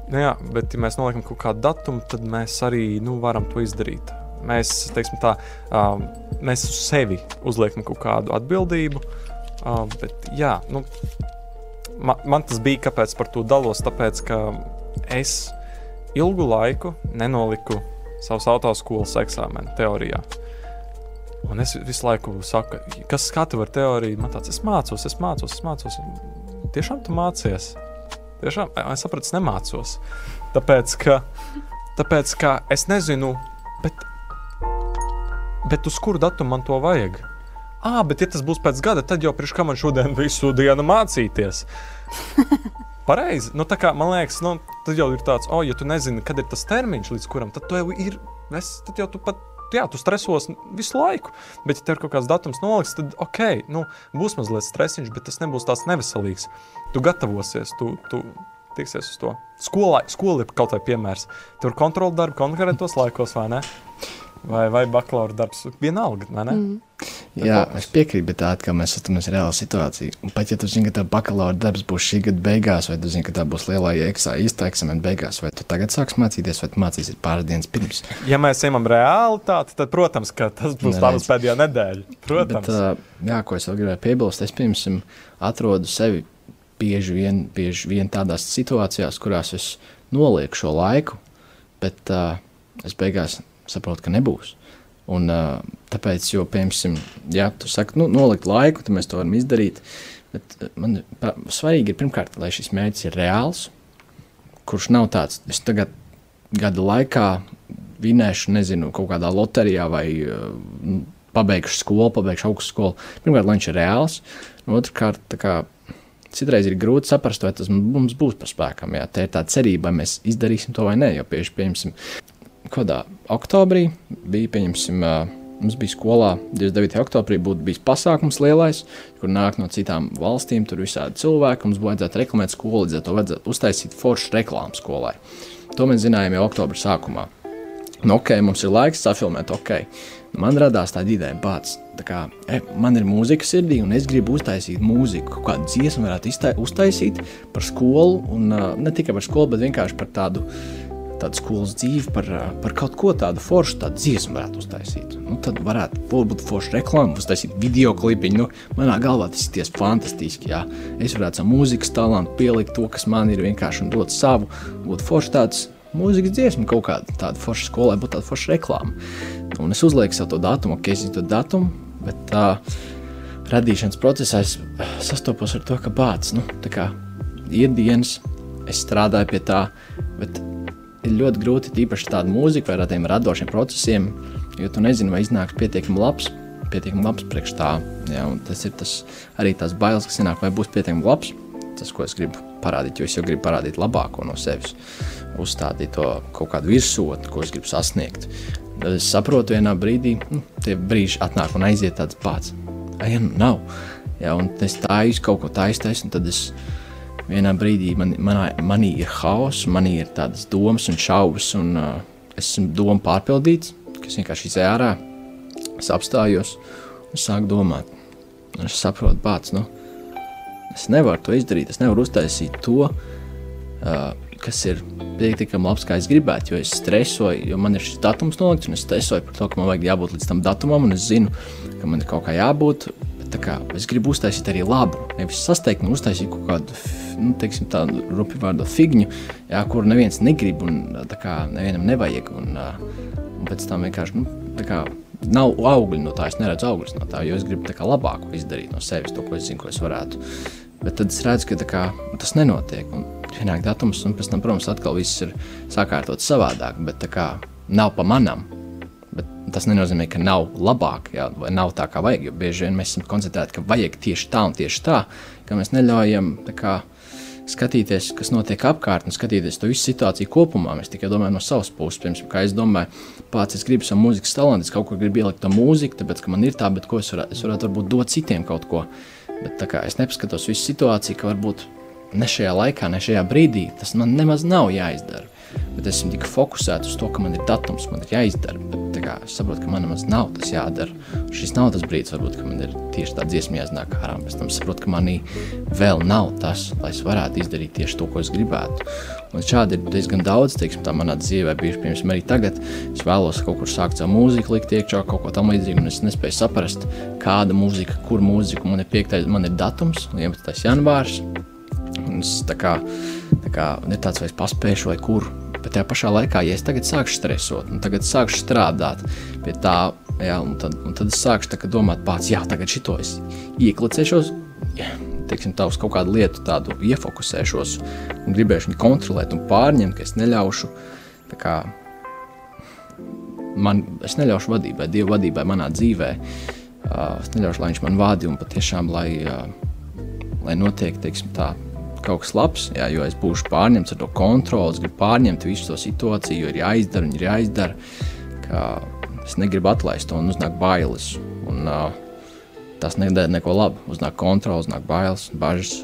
nu jā, bet, ja mēs noliekam kaut kādu datumu, tad mēs arī nu, varam to izdarīt. Mēs, teiksim, tā, um, mēs uz sevi uzliekam kaut kādu atbildību. Um, bet, jā, nu, man, man tas bija, kāpēc par to dalos. Tāpēc, ka es ilgu laiku nenoliku savus autoskolas eksāmenu teorijā. Un es visu laiku saku, kas skatu ar teoriju, man tāds, es mācos, es mācos, es mācos. Tiešām tu mācies. Tiešām es sapratu, es nemācos. Tāpēc, ka, tāpēc, ka es nezinu, bet bet uz kuru datumu man to vajag? Ah, bet ja tas būs pēc gada, tad jau priekš kā man šodien visu dienu mācīties. Pareizi. Nu, kā, man liekas, nu, tad jau ir tāds, oh, ja tu nezini, kad ir tas termiņš, līdz kuram, tad jau ir, es, tad jau tu pat, jā, tu stresos visu laiku. Bet, ja tev ir kaut kāds datums nolikts, tad, ok, nu, būs mazliet stresiņš, bet tas nebūs tāds neveselīgs. Tu gatavosies, tu, tu tiksies uz to. Skolā, skola ir kaut vai piemērs. Tur kontroli darbu konkrētos laikos, vai ne? Vai, vai bakalaura darbs. Vienalga, vai ne? Mm. Jā, es piekrītu, bet tā kā mēs skatāmies reāli situāciju, un pat ja tu zini, ka tā bakalaura darbs būs šī gada beigās, vai tu zini, ka tā būs lielā eksā, īsta eksāmena beigās, vai tu tagad sāks mācīties, vai tu mācīsies pāris dienas pirms. Ja mēs ejam realitāti, tad, protams, tas būs tāds pēdējā nedēļa. Protams. Bet, jā, ko es vēl gribēju piebilst, es pirms atrodu sevi bieži vien, bieži vien tādās situācijās, kurās es nolieku šo laiku, bet uh, es beigās saprotu, ka nebūs. Un, uh, tāpēc, jo, piemēram, ja tu saki, nu, nolikt laiku, tad mēs to varam izdarīt. Bet man svarīgi ir pirmkārt, lai šis mērķis ir reāls, kurš nav tāds, es tagad gada laikā vinēšu, nezinu, kaut kādā loterijā vai uh, pabeigšu skolu, pabeigšu augstu skolu. Pirmkārt, lai viņš ir reāls. Otrkārt, kā, citreiz ir grūti saprast, vai tas mums būs par spēkam. Jā, tā ir tā cerība, vai mēs izdarīsim to vai nē. Jo, piemēram, kādā oktobrī bija, pieņemsim, mums bija skolā 29. oktobrī būtu bijis pasākums lielais, kur nāk no citām valstīm, tur visādi cilvēki, mums vajadzētu reklamēt skolu, līdz ar to vajadzētu uztaisīt foršu reklāmu skolai. To mēs zinājām jau oktobra sākumā. Nu, ok, mums ir laiks safilmēt, ok. Nu, man radās tāda ideja, bāc, tā kā e, man ir mūzika sirdī, un es gribu uztaisīt mūziku, kādu dziesmu varētu iztai, uztaisīt par skolu, un uh, ne tikai par skolu, bet vienkārši par tādu uh, tādu skolas dzīvi par, uh, par kaut ko tādu foršu, tādu dziesmu varētu uztaisīt. Nu, tad varētu būt forša reklāma, uztaisīt video klipiņu. Nu, manā galvā tas ir fantastiski. Jā. Es varētu savu mūzikas talantu pielikt to, kas man ir vienkārši un dot savu, būt foršs tāds mūzikas dziesmu, kaut kāda tāda forša skolai, būtu tāda forša reklāma. Un es uzlieku sev to datumu, ok, es zinu to datumu, bet tā radīšanas procesā es sastopos ar to, ka bācis, nu, tā kā ir dienas, es strādāju pie tā, bet ir ļoti grūti īpaši tādu mūziku vai tādiem radošiem procesiem, jo tu nezini, vai iznāks pietiekami labs, pietiekami labs priekš tā. Ja, tas ir tas, arī tās bailes, kas ienāk, vai būs pietiekami labs, tas, ko es gribu parādīt, jo es jau gribu parādīt labāko no sevis, uzstādīt to kaut kādu virsotni, ko es gribu sasniegt. Tad es saprotu, vienā brīdī nu, tie brīži atnāk un aiziet tāds pats. Ai, nu nav. Ja, un es tādu kaut ko tādu, tad es vienā brīdī man, manā, manī ir haoss, manī ir tādas domas un šaubas, un uh, es esmu domu pārpildīts, kas vienkārši izjāja ārā. Es apstājos un sāku domāt. Un es saprotu, pats, nu, es nevaru to izdarīt, es nevaru uztaisīt to, uh, kas ir pietiekami labs, kā es gribētu, jo es stresoju, jo man ir šis datums nolikts, un es stresoju par to, ka man vajag jābūt līdz tam datumam, un es zinu, ka man ir kaut kā jābūt. Bet, kā, es gribu uztaisīt arī labu, nevis sasteigt un uztaisīt kaut kādu nu, teiksim, tādu rupi vārdu figņu, jā, kuru neviens negrib un kā, nevienam nevajag. Un, un pēc tam vienkārši nu, kā, nav augļi no tā, es neredzu augļus no tā, jo es gribu kā, labāku izdarīt no sevis to, ko es zinu, ko es varētu. Bet tad es redzu, ka kā, tas nenotiek. Un pienāk datums, un pēc tam, protams, atkal viss ir sakārtots savādāk, bet tā kā nav pa manam. Bet tas nenozīmē, ka nav labāk, jā, vai nav tā, kā vajag. Jo bieži vien mēs esam koncentrēti, ka vajag tieši tā un tieši tā, ka mēs neļaujam kā, skatīties, kas notiek apkārt, un skatīties to visu situāciju kopumā. Mēs tikai domājam no savas puses. Pirms, kā es domāju, pats es gribu savu mūzikas talantu, es kaut ko gribu ielikt to mūziku, tāpēc, ka man ir tā, bet ko es varētu, es varētu varbūt dot citiem kaut ko. Bet kā, es nepaskatos visu situāciju, ka varbūt ne šajā laikā, ne šajā brīdī tas man nemaz nav jāizdara. Bet esmu tik fokusēts uz to, ka man ir datums, man ir jāizdara. Kā, es saprotu, ka man nemaz nav tas jādara. Šis nav tas brīdis, varbūt, kad man ir tieši tā dziesma jāiznāk ārā. Pēc tam saprotu, ka manī vēl nav tas, lai es varētu izdarīt tieši to, ko es gribētu. Un šādi ir diezgan daudz, teiksim, tā manā dzīvē, bijuši piemēram arī tagad. Es vēlos kaut kur sākt savu mūziku, likt iekšā kaut ko tam līdzīgu, un es nespēju saprast, kāda mūzika, kur mūzika man ir piektais, man ir datums, 11. janvārs. Un es tā kā, tā kā ir tāds, vai es paspēšu, vai kur. Bet tajā pašā laikā, ja es tagad sākšu stresot, un tagad sākšu strādāt pie tā, jā, un, tad, un tad es sākšu domāt, pats, jā, tagad šito es ieklicēšos, teiksim, tā uz kaut kādu lietu tādu iefokusēšos un gribēšu viņu kontrolēt un pārņemt, ka es neļaušu, kā, man, es neļaušu vadībai, Dieva vadībai manā dzīvē. Uh, es neļaušu, lai viņš man vada un patiešām, lai, uh, lai notiek, teiksim, tā kaut kas labs, jā, jo es būšu pārņemts ar to kontroli, es gribu pārņemt visu to situāciju, jo ir jāizdara un ir jāizdara. Es negribu atlaist to un uznāk bailes. Un, uh, tas nedara neko labu. Uznāk kontrole, uznāk bailes, bažas.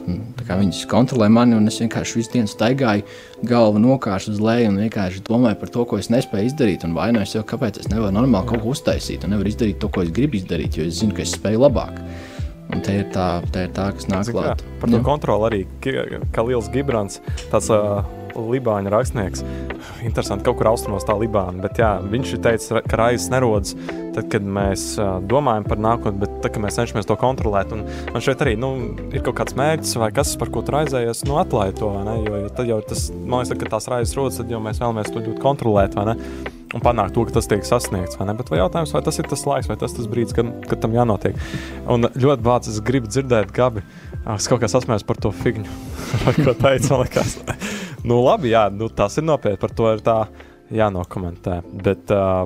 Viņas kontrolē mani, un es vienkārši visu dienu staigāju, galvu nokāršu uz leju un vienkārši domāju par to, ko es nespēju izdarīt. Un vainoju sev, kāpēc es nevaru normāli kaut ko uztaisīt un nevaru izdarīt to, ko es gribu izdarīt, jo es zinu, ka es spēju labāk. Un te ir tā, te ir tā kas nāk klāt. Par to kontroli arī Kalils Gibrants, tāds uh, Libāņu rakstnieks. Interesanti, kaut kur austrumos tā Libāna. Bet jā, viņš teica, ka raizes nerodas tad, kad mēs uh, domājam par nākotni, bet tad, kad mēs cenšamies to kontrolēt. Un man šeit arī nu, ir kaut kāds mērķis vai kas, par ko tu raizējies, nu, atlaid to. Jo, jo tad jau tas, man liekas, ka tās raizes rodas, tad jau mēs vēlamies to ļoti kontrolēt un panākt to, ka tas tiek sasniegts. Vai Bet vai jautājums, vai tas ir tas laiks, vai tas ir tas brīdis, kad, kad tam jānotiek. Un ļoti bācis, es gribu dzirdēt, Gabi, es kaut kā sasmējos par to vai ko teicu, man liekas. nu, labi, jā, nu, tas ir nopietni, par to ir tā jānokomentē. Bet, uh,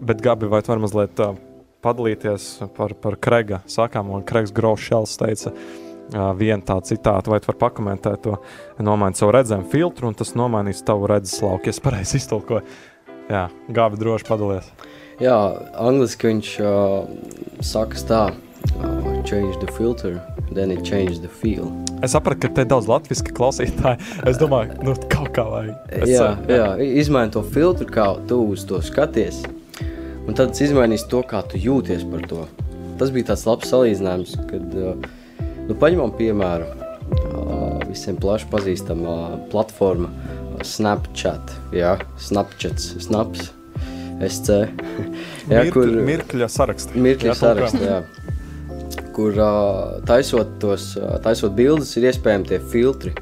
bet Gabi, vai tu vari mazliet uh, padalīties par, par Krega sakām, un Kregs Grošs teica, uh, vienu tādu citātu, vai tu vari pakomentēt to, nomainīt savu redzējumu filtru, un tas nomainīs tavu redzes lauku. Ja es pareizi iztulkoju, Jā, Gābi droši padalies. Jā, angliski viņš uh, saka tā, uh, change the filter, then it changes the feel. Es sapratu, ka te ir daudz latviešu klausītāju. Es domāju, nu, kaut kā vajag. Es, jā, jā. jā, izmaini to filtru, kā tu uz to skaties. Un tad tas izmainīs to, kā tu jūties par to. Tas bija tāds labs salīdzinājums, kad, uh, nu, paņemam piemēru, uh, visiem plaši pazīstama platforma Snapchat, jā, Snapchats, Snaps, SC. jā, Mirk, kur, mirkļa saraksts. Mirkļa saraksts, jā. Kur taisot tos, taisot bildes, ir iespējami tie filtri.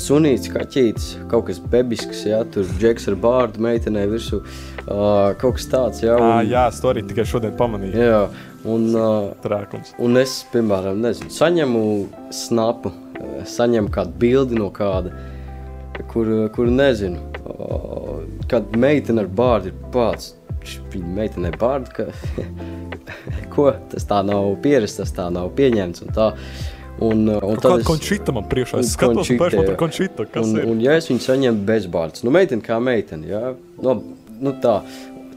Sunīts, kaķītis, kaut kas bebisks, jā, tur džeks ar bārdu, meitenē virsū, uh, kaut kas tāds, jā. Un, à, jā, es to arī tikai šodien pamanīju. Jā, un, uh, Trākums. un es, piemēram, nezinu, saņemu snapu, saņemu kādu bildi no kāda, kur, kur nezinu, uh, kad meitene ar bārdu ir pats, viņa meitenē bārdu, ka, ko, tas tā nav pierasts, tas tā nav pieņemts un tā. Un, un tad es končita man priekšā, es skatos un pēc par končita, kas un, ir. Un, ja es viņu saņemu bez bārdas, nu meitene kā meitene, jā, no, nu tā,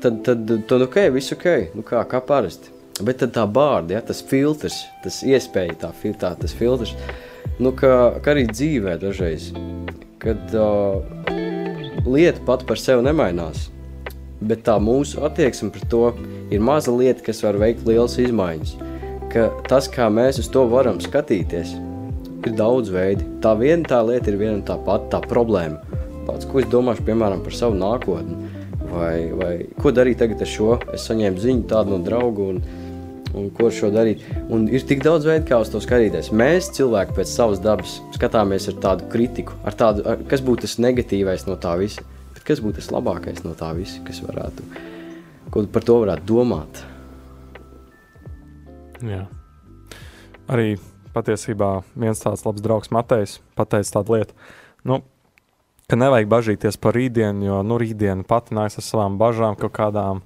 tad, tad, tad ok, viss ok, nu kā, kā parasti. Bet tad tā bārda, ja, tas filtrs, tas iespēja, tā, tā tas filtrs, nu kā, kā arī dzīvē dažreiz, kad uh, lieta pat par sevi nemainās, bet tā mūsu attieksme pret to ir maza lieta, kas var veikt lielas izmaiņas ka tas, kā mēs uz to varam skatīties, ir daudz veidi. Tā viena tā lieta ir viena un tā pati tā problēma. Pats, ko es domāšu, piemēram, par savu nākotni, vai, vai ko darīt tagad ar šo. Es saņēmu ziņu tādu no draugu, un, un ko ar šo darīt. Un ir tik daudz veidu, kā uz to skatīties. Mēs, cilvēki, pēc savas dabas skatāmies ar tādu kritiku, ar tādu, ar, kas būtu tas negatīvais no tā visa, kas būtu tas labākais no tā visa, kas varētu, ko par to varētu domāt. Jā. Arī patiesībā viens tāds labs draugs Matejs pateica tādu lietu, nu, ka nevajag bažīties par rītdienu, jo nu, rītdiena pati nāks ar savām bažām, kaut kādām,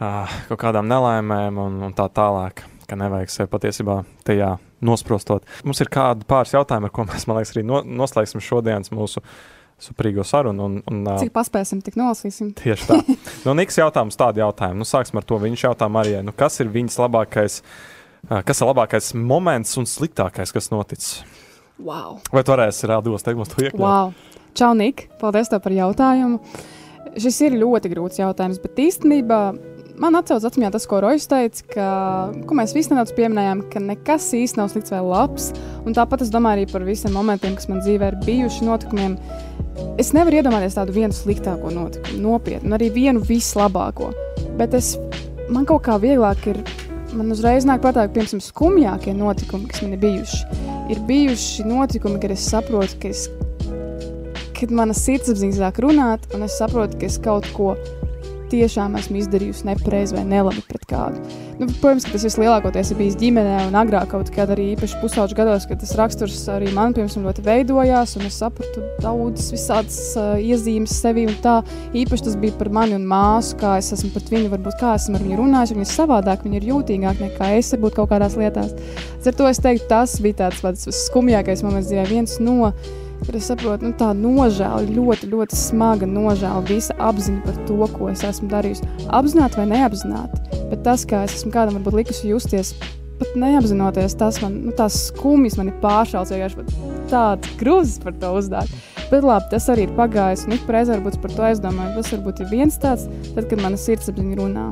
uh, kaut kādām nelaimēm un, un tā tālāk. Ka nevajag sevi patiesībā tajā nosprostot. Mums ir kādi pāris jautājumi, ar ko mēs, man liekas, arī no, noslēgsim šodienas mūsu suprīgo sarunu. Un, un, Cik paspēsim, tik nolasīsim. Tieši tā. nu, Niks jautājums tādu jautājumu. Nu, sāksim ar to. Viņš jautā Marijai, nu, kas ir viņas labākais, kas ir labākais moments un sliktākais, kas noticis? Wow. Vai tu varēsi rādīt teikumus to iekļaut? Wow. Čau, Nik, paldies tev par jautājumu. Šis ir ļoti grūts jautājums, bet īstenībā man atcaucas atmiņā tas, ko Rojas teica, ka, ko mēs visi nedaudz pieminējām, ka nekas īsti nav slikts vai labs. Un tāpat es domāju arī par visiem momentiem, kas man dzīvē ir bijuši notikumiem. Es nevaru iedomāties tādu vienu sliktāko notikumu, nopietnu, un arī vienu vislabāko. Bet es, man kaut kā vieglāk ir, man uzreiz nāk prātā, ka, piemēram, skumjākie notikumi, kas man ir bijuši, ir bijuši notikumi, kad es saprotu, ka es, kad mana sirdsapziņa sāk runāt, un es saprotu, ka es kaut ko tiešām esmu izdarījusi nepareizi vai nelabi pret kādu. Nu, protams, ka tas vislielākoties ir bijis ģimenē un agrāk kaut kad arī īpaši pusauģu gados, kad tas raksturs arī man, piemēram, ļoti veidojās un es sapratu daudzas visādas uh, iezīmes sevi un tā. Īpaši tas bija par mani un māsu, kā es esmu pret viņu, varbūt kā esmu ar viņu runājis, viņa ir savādāk, viņa ir jūtīgāk nekā es varbūt kaut kādās lietās. Ar to es teiktu, tas bija tāds pats skumjākais moments dzīvē, viens no Kad es saprotu, nu, tā nožēla, ļoti, ļoti smaga nožēla, visa apziņa par to, ko es esmu darījusi. Apzināti vai neapzināti, bet tas, kā es esmu kādam varbūt likusi justies, pat neapzinoties, tas man, nu, tās skumjas man ir pāršāls, vienkārši tāds grūzis par to uzdāt. Bet labi, tas arī ir pagājis, un ik reizē varbūt par to aizdomāju, tas varbūt ir viens tāds, tad, kad mana sirdsapziņa runā.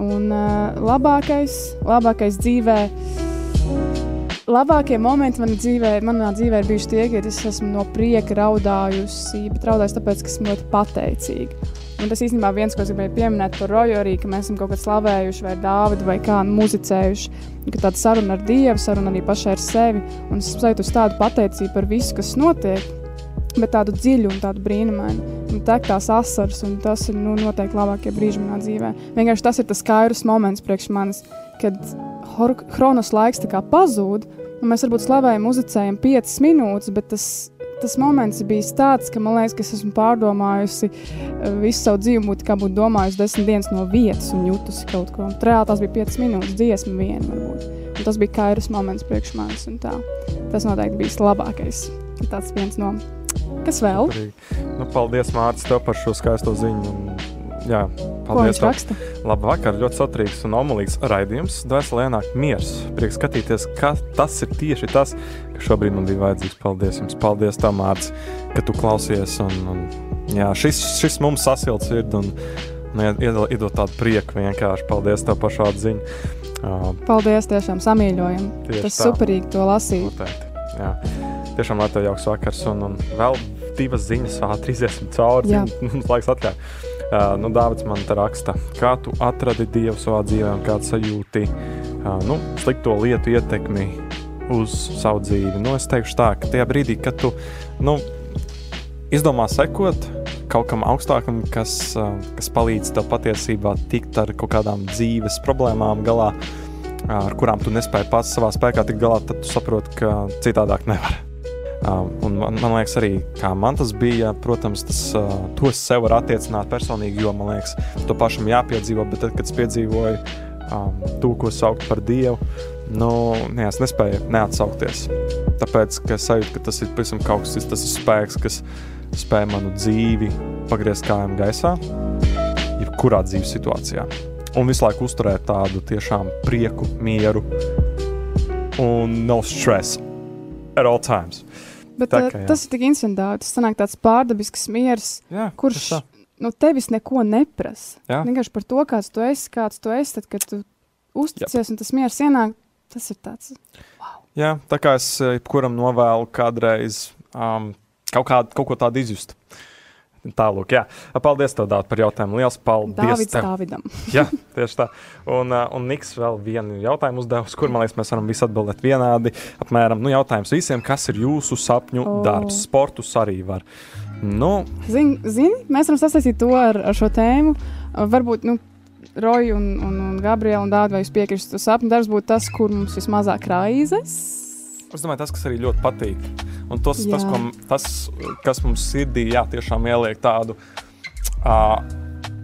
Un uh, labākais, labākais dzīvēm labākie momenti manā dzīvē, manā dzīvē ir bijuši tie, kad es esmu no prieka raudājusi, bet raudājusi tāpēc, ka esmu ļoti pateicīga. Un tas īstenībā viens, ko es gribēju pieminēt par Roju, arī, ka mēs esam kaut kādā slavējuši, vai Dāvidu, vai kā muzicējuši. Ka tāda saruna ar Dievu, saruna arī pašai ar sevi. Un es sajūtu tādu pateicību par visu, kas notiek, bet tādu dziļu un tādu brīnumainu. Un tek tās asaras, un tas ir nu, noteikti labākie brīži manā dzīvē. Vienkārši tas ir tas skaidrs moments priekš manis, kad chronos laiks pazūd, Un mēs varbūt slavējam, muzicējam 5 minūtes, bet tas, tas moments bija tāds, ka man liekas, ka es esmu pārdomājusi eh, visu savu dzīvi, būtu kā būtu domājusi desmit dienas no vietas un jutusi kaut ko. Reāli tas bija 5 minūtes, dziesma viena varbūt. Un tas bija kairas moments priekš manis un tā. Tas noteikti bija labākais. Tas viens no. Kas vēl? Nu, paldies, Mārcis, tev par šo skaisto ziņu. Un Jā, paldies. Labvakar, ļoti saturīgs un omulīgs raidījums. Dvēselē ienāk miers. Prieks skatīties, ka tas ir tieši tas, kas šobrīd man bija vajadzīgs. Paldies jums, paldies, Tamārts, ka tu klausies. Un, un, jā, šis, šis mums sasilda sirdi un, un iedod, iedod tādu prieku vienkārši. Paldies tev par šādu ziņu. Uh, paldies, tiešām samīļojam. Tas tā. superīgi to lasīt. Noteikti, jā. Tiešām lai tev jauks vakars un, un vēl divas ziņas, ātri iziesim cauri. Mums laiks atļauj. Uh, nu, Dāvids man te raksta, kā tu atradi Dievu savā dzīvē un kādu sajūti uh, nu, slikto lietu ietekmi uz savu dzīvi. Nu, es teikšu tā, ka tajā brīdī, kad tu nu, izdomā sekot kaut kam augstākam, kas, uh, kas palīdz tev patiesībā tikt ar kaut kādām dzīves problēmām galā, ar kurām tu nespēji pats savā spēkā tikt galā, tad tu saproti, ka citādāk nevar. Uh, un man, man liekas, arī kā man tas bija, protams, tas uh, to es sev varu attiecināt personīgi, jo man liekas, to pašam jāpiedzīvo. Bet tad, kad es piedzīvoju um, to, ko sauc par dievu, nu, ne, es nespēju neatsaukties. Tāpēc, es sajūtu, ka tas ir pavisam kaut kas cits, tas ir spēks, kas spēj manu dzīvi pagriezt kājām gaisā, jebkurā dzīves situācijā. Un visu laiku uzturēt tādu tiešām prieku, mieru un no stress at all times. Bet Tā kā jā. tas ir tik incidents. Tas sanāk tāds pārdabisks miers, Jā, kurš no tevis neko neprasa. Jā. Vienkārši par to, kāds tu esi, kāds tu esi, tad, kad tu uzticies un tas miers ienāk, tas ir tāds. Jā, tā kā es jebkuram novēlu kādreiz um, kaut, kādu, kaut ko tādu izjust. Tālāk, jā. Paldies, Dārvid, par jautājumu. Lielas paldies! Dāvids. Dāvidam. Jā, tieši tā. Un, uh, un Niks vēl vienu jautājumu uzdevis, kur man liekas, mēs varam visi atbildēt vienādi. Apmēram, nu, jautājums visiem, kas ir jūsu sapņu oh. darbs? Sportus arī var. Nu, Zini, zini, mēs varam sasaistīt to ar, ar šo tēmu. Varbūt, nu, Roja un, un, un Gabriela un Dārvids, vai jūs piekristu, sapņu darbs būtu tas, kur mums vismazāk raizes. Es domāju, tas, kas arī ļoti patīk. Un tas, tas, Jā. ko, tas kas mums sirdī, jā, tiešām ieliek tādu. Uh,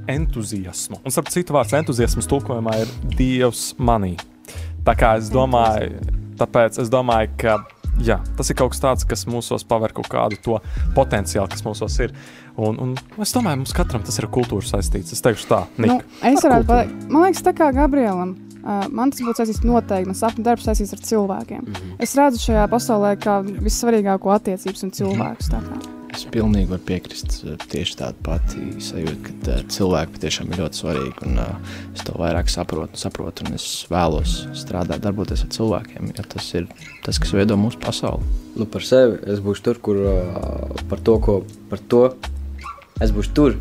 entuziasmu. Un, starp citu, vārds entuziasms tulkojumā ir Dievs manī. Tā kā es domāju, tāpēc es domāju, ka jā, tas ir kaut kas tāds, kas mūsos paver kaut kādu to potenciālu, kas mūsos ir. Un, un es domāju, mums katram tas ir ar kultūru saistīts. Es teikšu tā, Nu, Nika. es Ar varētu pateikt, man liekas, tā kā Gabrielam. Uh, man tas būtu saistīts noteikti. Man sapņu darbs saistīts ar cilvēkiem. Mm -hmm. Es redzu šajā pasaulē kā vissvarīgāko attiecības un cilvēkus. tā kā. Es pilnīgi varu piekrist. Tieši tāda pati sajūta, ka uh, cilvēki patiešām ir ļoti svarīgi. Un, uh, es to vairāk saprotu, un saprotu, un es vēlos strādāt, darboties ar cilvēkiem. Jo tas ir tas, kas veido mūsu pasauli. Nu, par sevi es būšu tur, kur uh, par to, ko par to es būšu tur.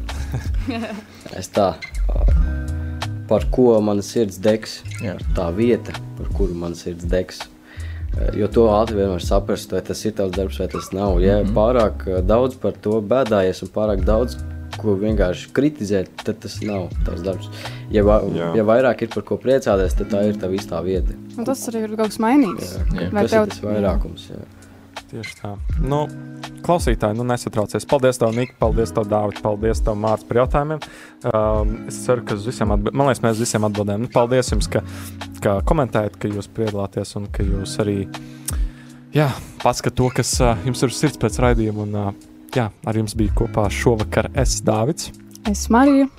es tā, par ko mana sirds degs, Jā. tā vieta, par kuru mana sirds degs. Uh, Jo to ātri vienmēr saprast, vai tas ir tavs darbs, vai tas nav. Ja mm -hmm. pārāk uh, daudz par to bēdājies un pārāk daudz ko vienkārši kritizēt, tad tas nav tavs darbs. Ja, va Jā. ja vairāk ir par ko priecāties, tad tā ir tā īstā vieta. Un tas arī ir kaut kas mainīgs. Jā, Vai tas tev- ir tas vairākums. Jā. Tieši tā. Nu, klausītāji, nu nesatraucies. Paldies, tev, Nika, paldies, tev, Dārvid, paldies, tev, Mārcis, par jautājumiem. Um, es ceru, ka visiem atbildēsim. Man liekas, mēs visiem atbildējam. Nu, paldies jums, ka, ka komentējat, ka jūs piedalāties un ka jūs arī jā, paskat to, kas uh, jums ir sirds pēc raidījuma. Un, uh, jā, ar jums bija kopā šovakar es, Dāvids. Es Mariju.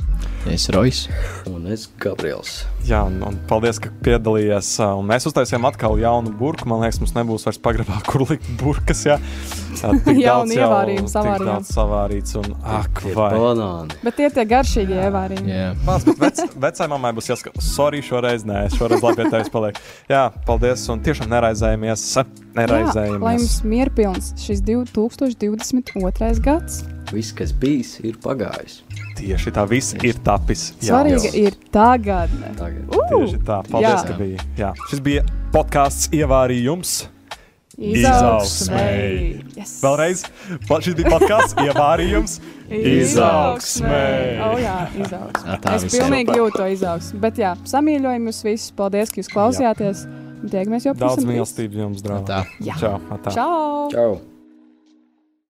Es Rojas. Un es Gabriels. Jā, un, un paldies, ka piedalījies. Un mēs uztaisījām atkal jaunu burbuļu. Man liekas, mums nebūs vairs pagrabā, kur likt burbuļus. Jā, Tā tik Jauni daudz jau- ievārījumi tik savārījām. daudz savārīts. Un, ak, Ir vai. banāni. Bet tie tie garšīgie ievārījumi. Jā. Pats, bet vec, vecai mammai būs jāsaka, sorry, šoreiz nē, šoreiz labi pie tevis paliek. Jā, paldies, un tiešām neraizējamies. Jā, lai Neraizējamies. jums mierpilns šis 2022. gads. Viss, kas bijis, ir pagājis. Tieši tā viss ir tapis. Svarīga ir tagad. Tagad. Tieši tā, paldies, Jā. ka bija. Jā. Šis bija podkāsts ievārījums. Izaugsmēji. Yes. Vēlreiz, šis bija podkāsts ievārījums. Izaugsmēji. O, jā, izaugsmē. Jā, tā es pilnīgi jūtu to izaugsmu. Bet jā, samīļojam jūs visus. Paldies, ka jūs klausījāties. Un Tiekamies jau Daudz pavisam drīz. mīlestības jums, draugi. Jā. Čau. tā. Čau! Čau!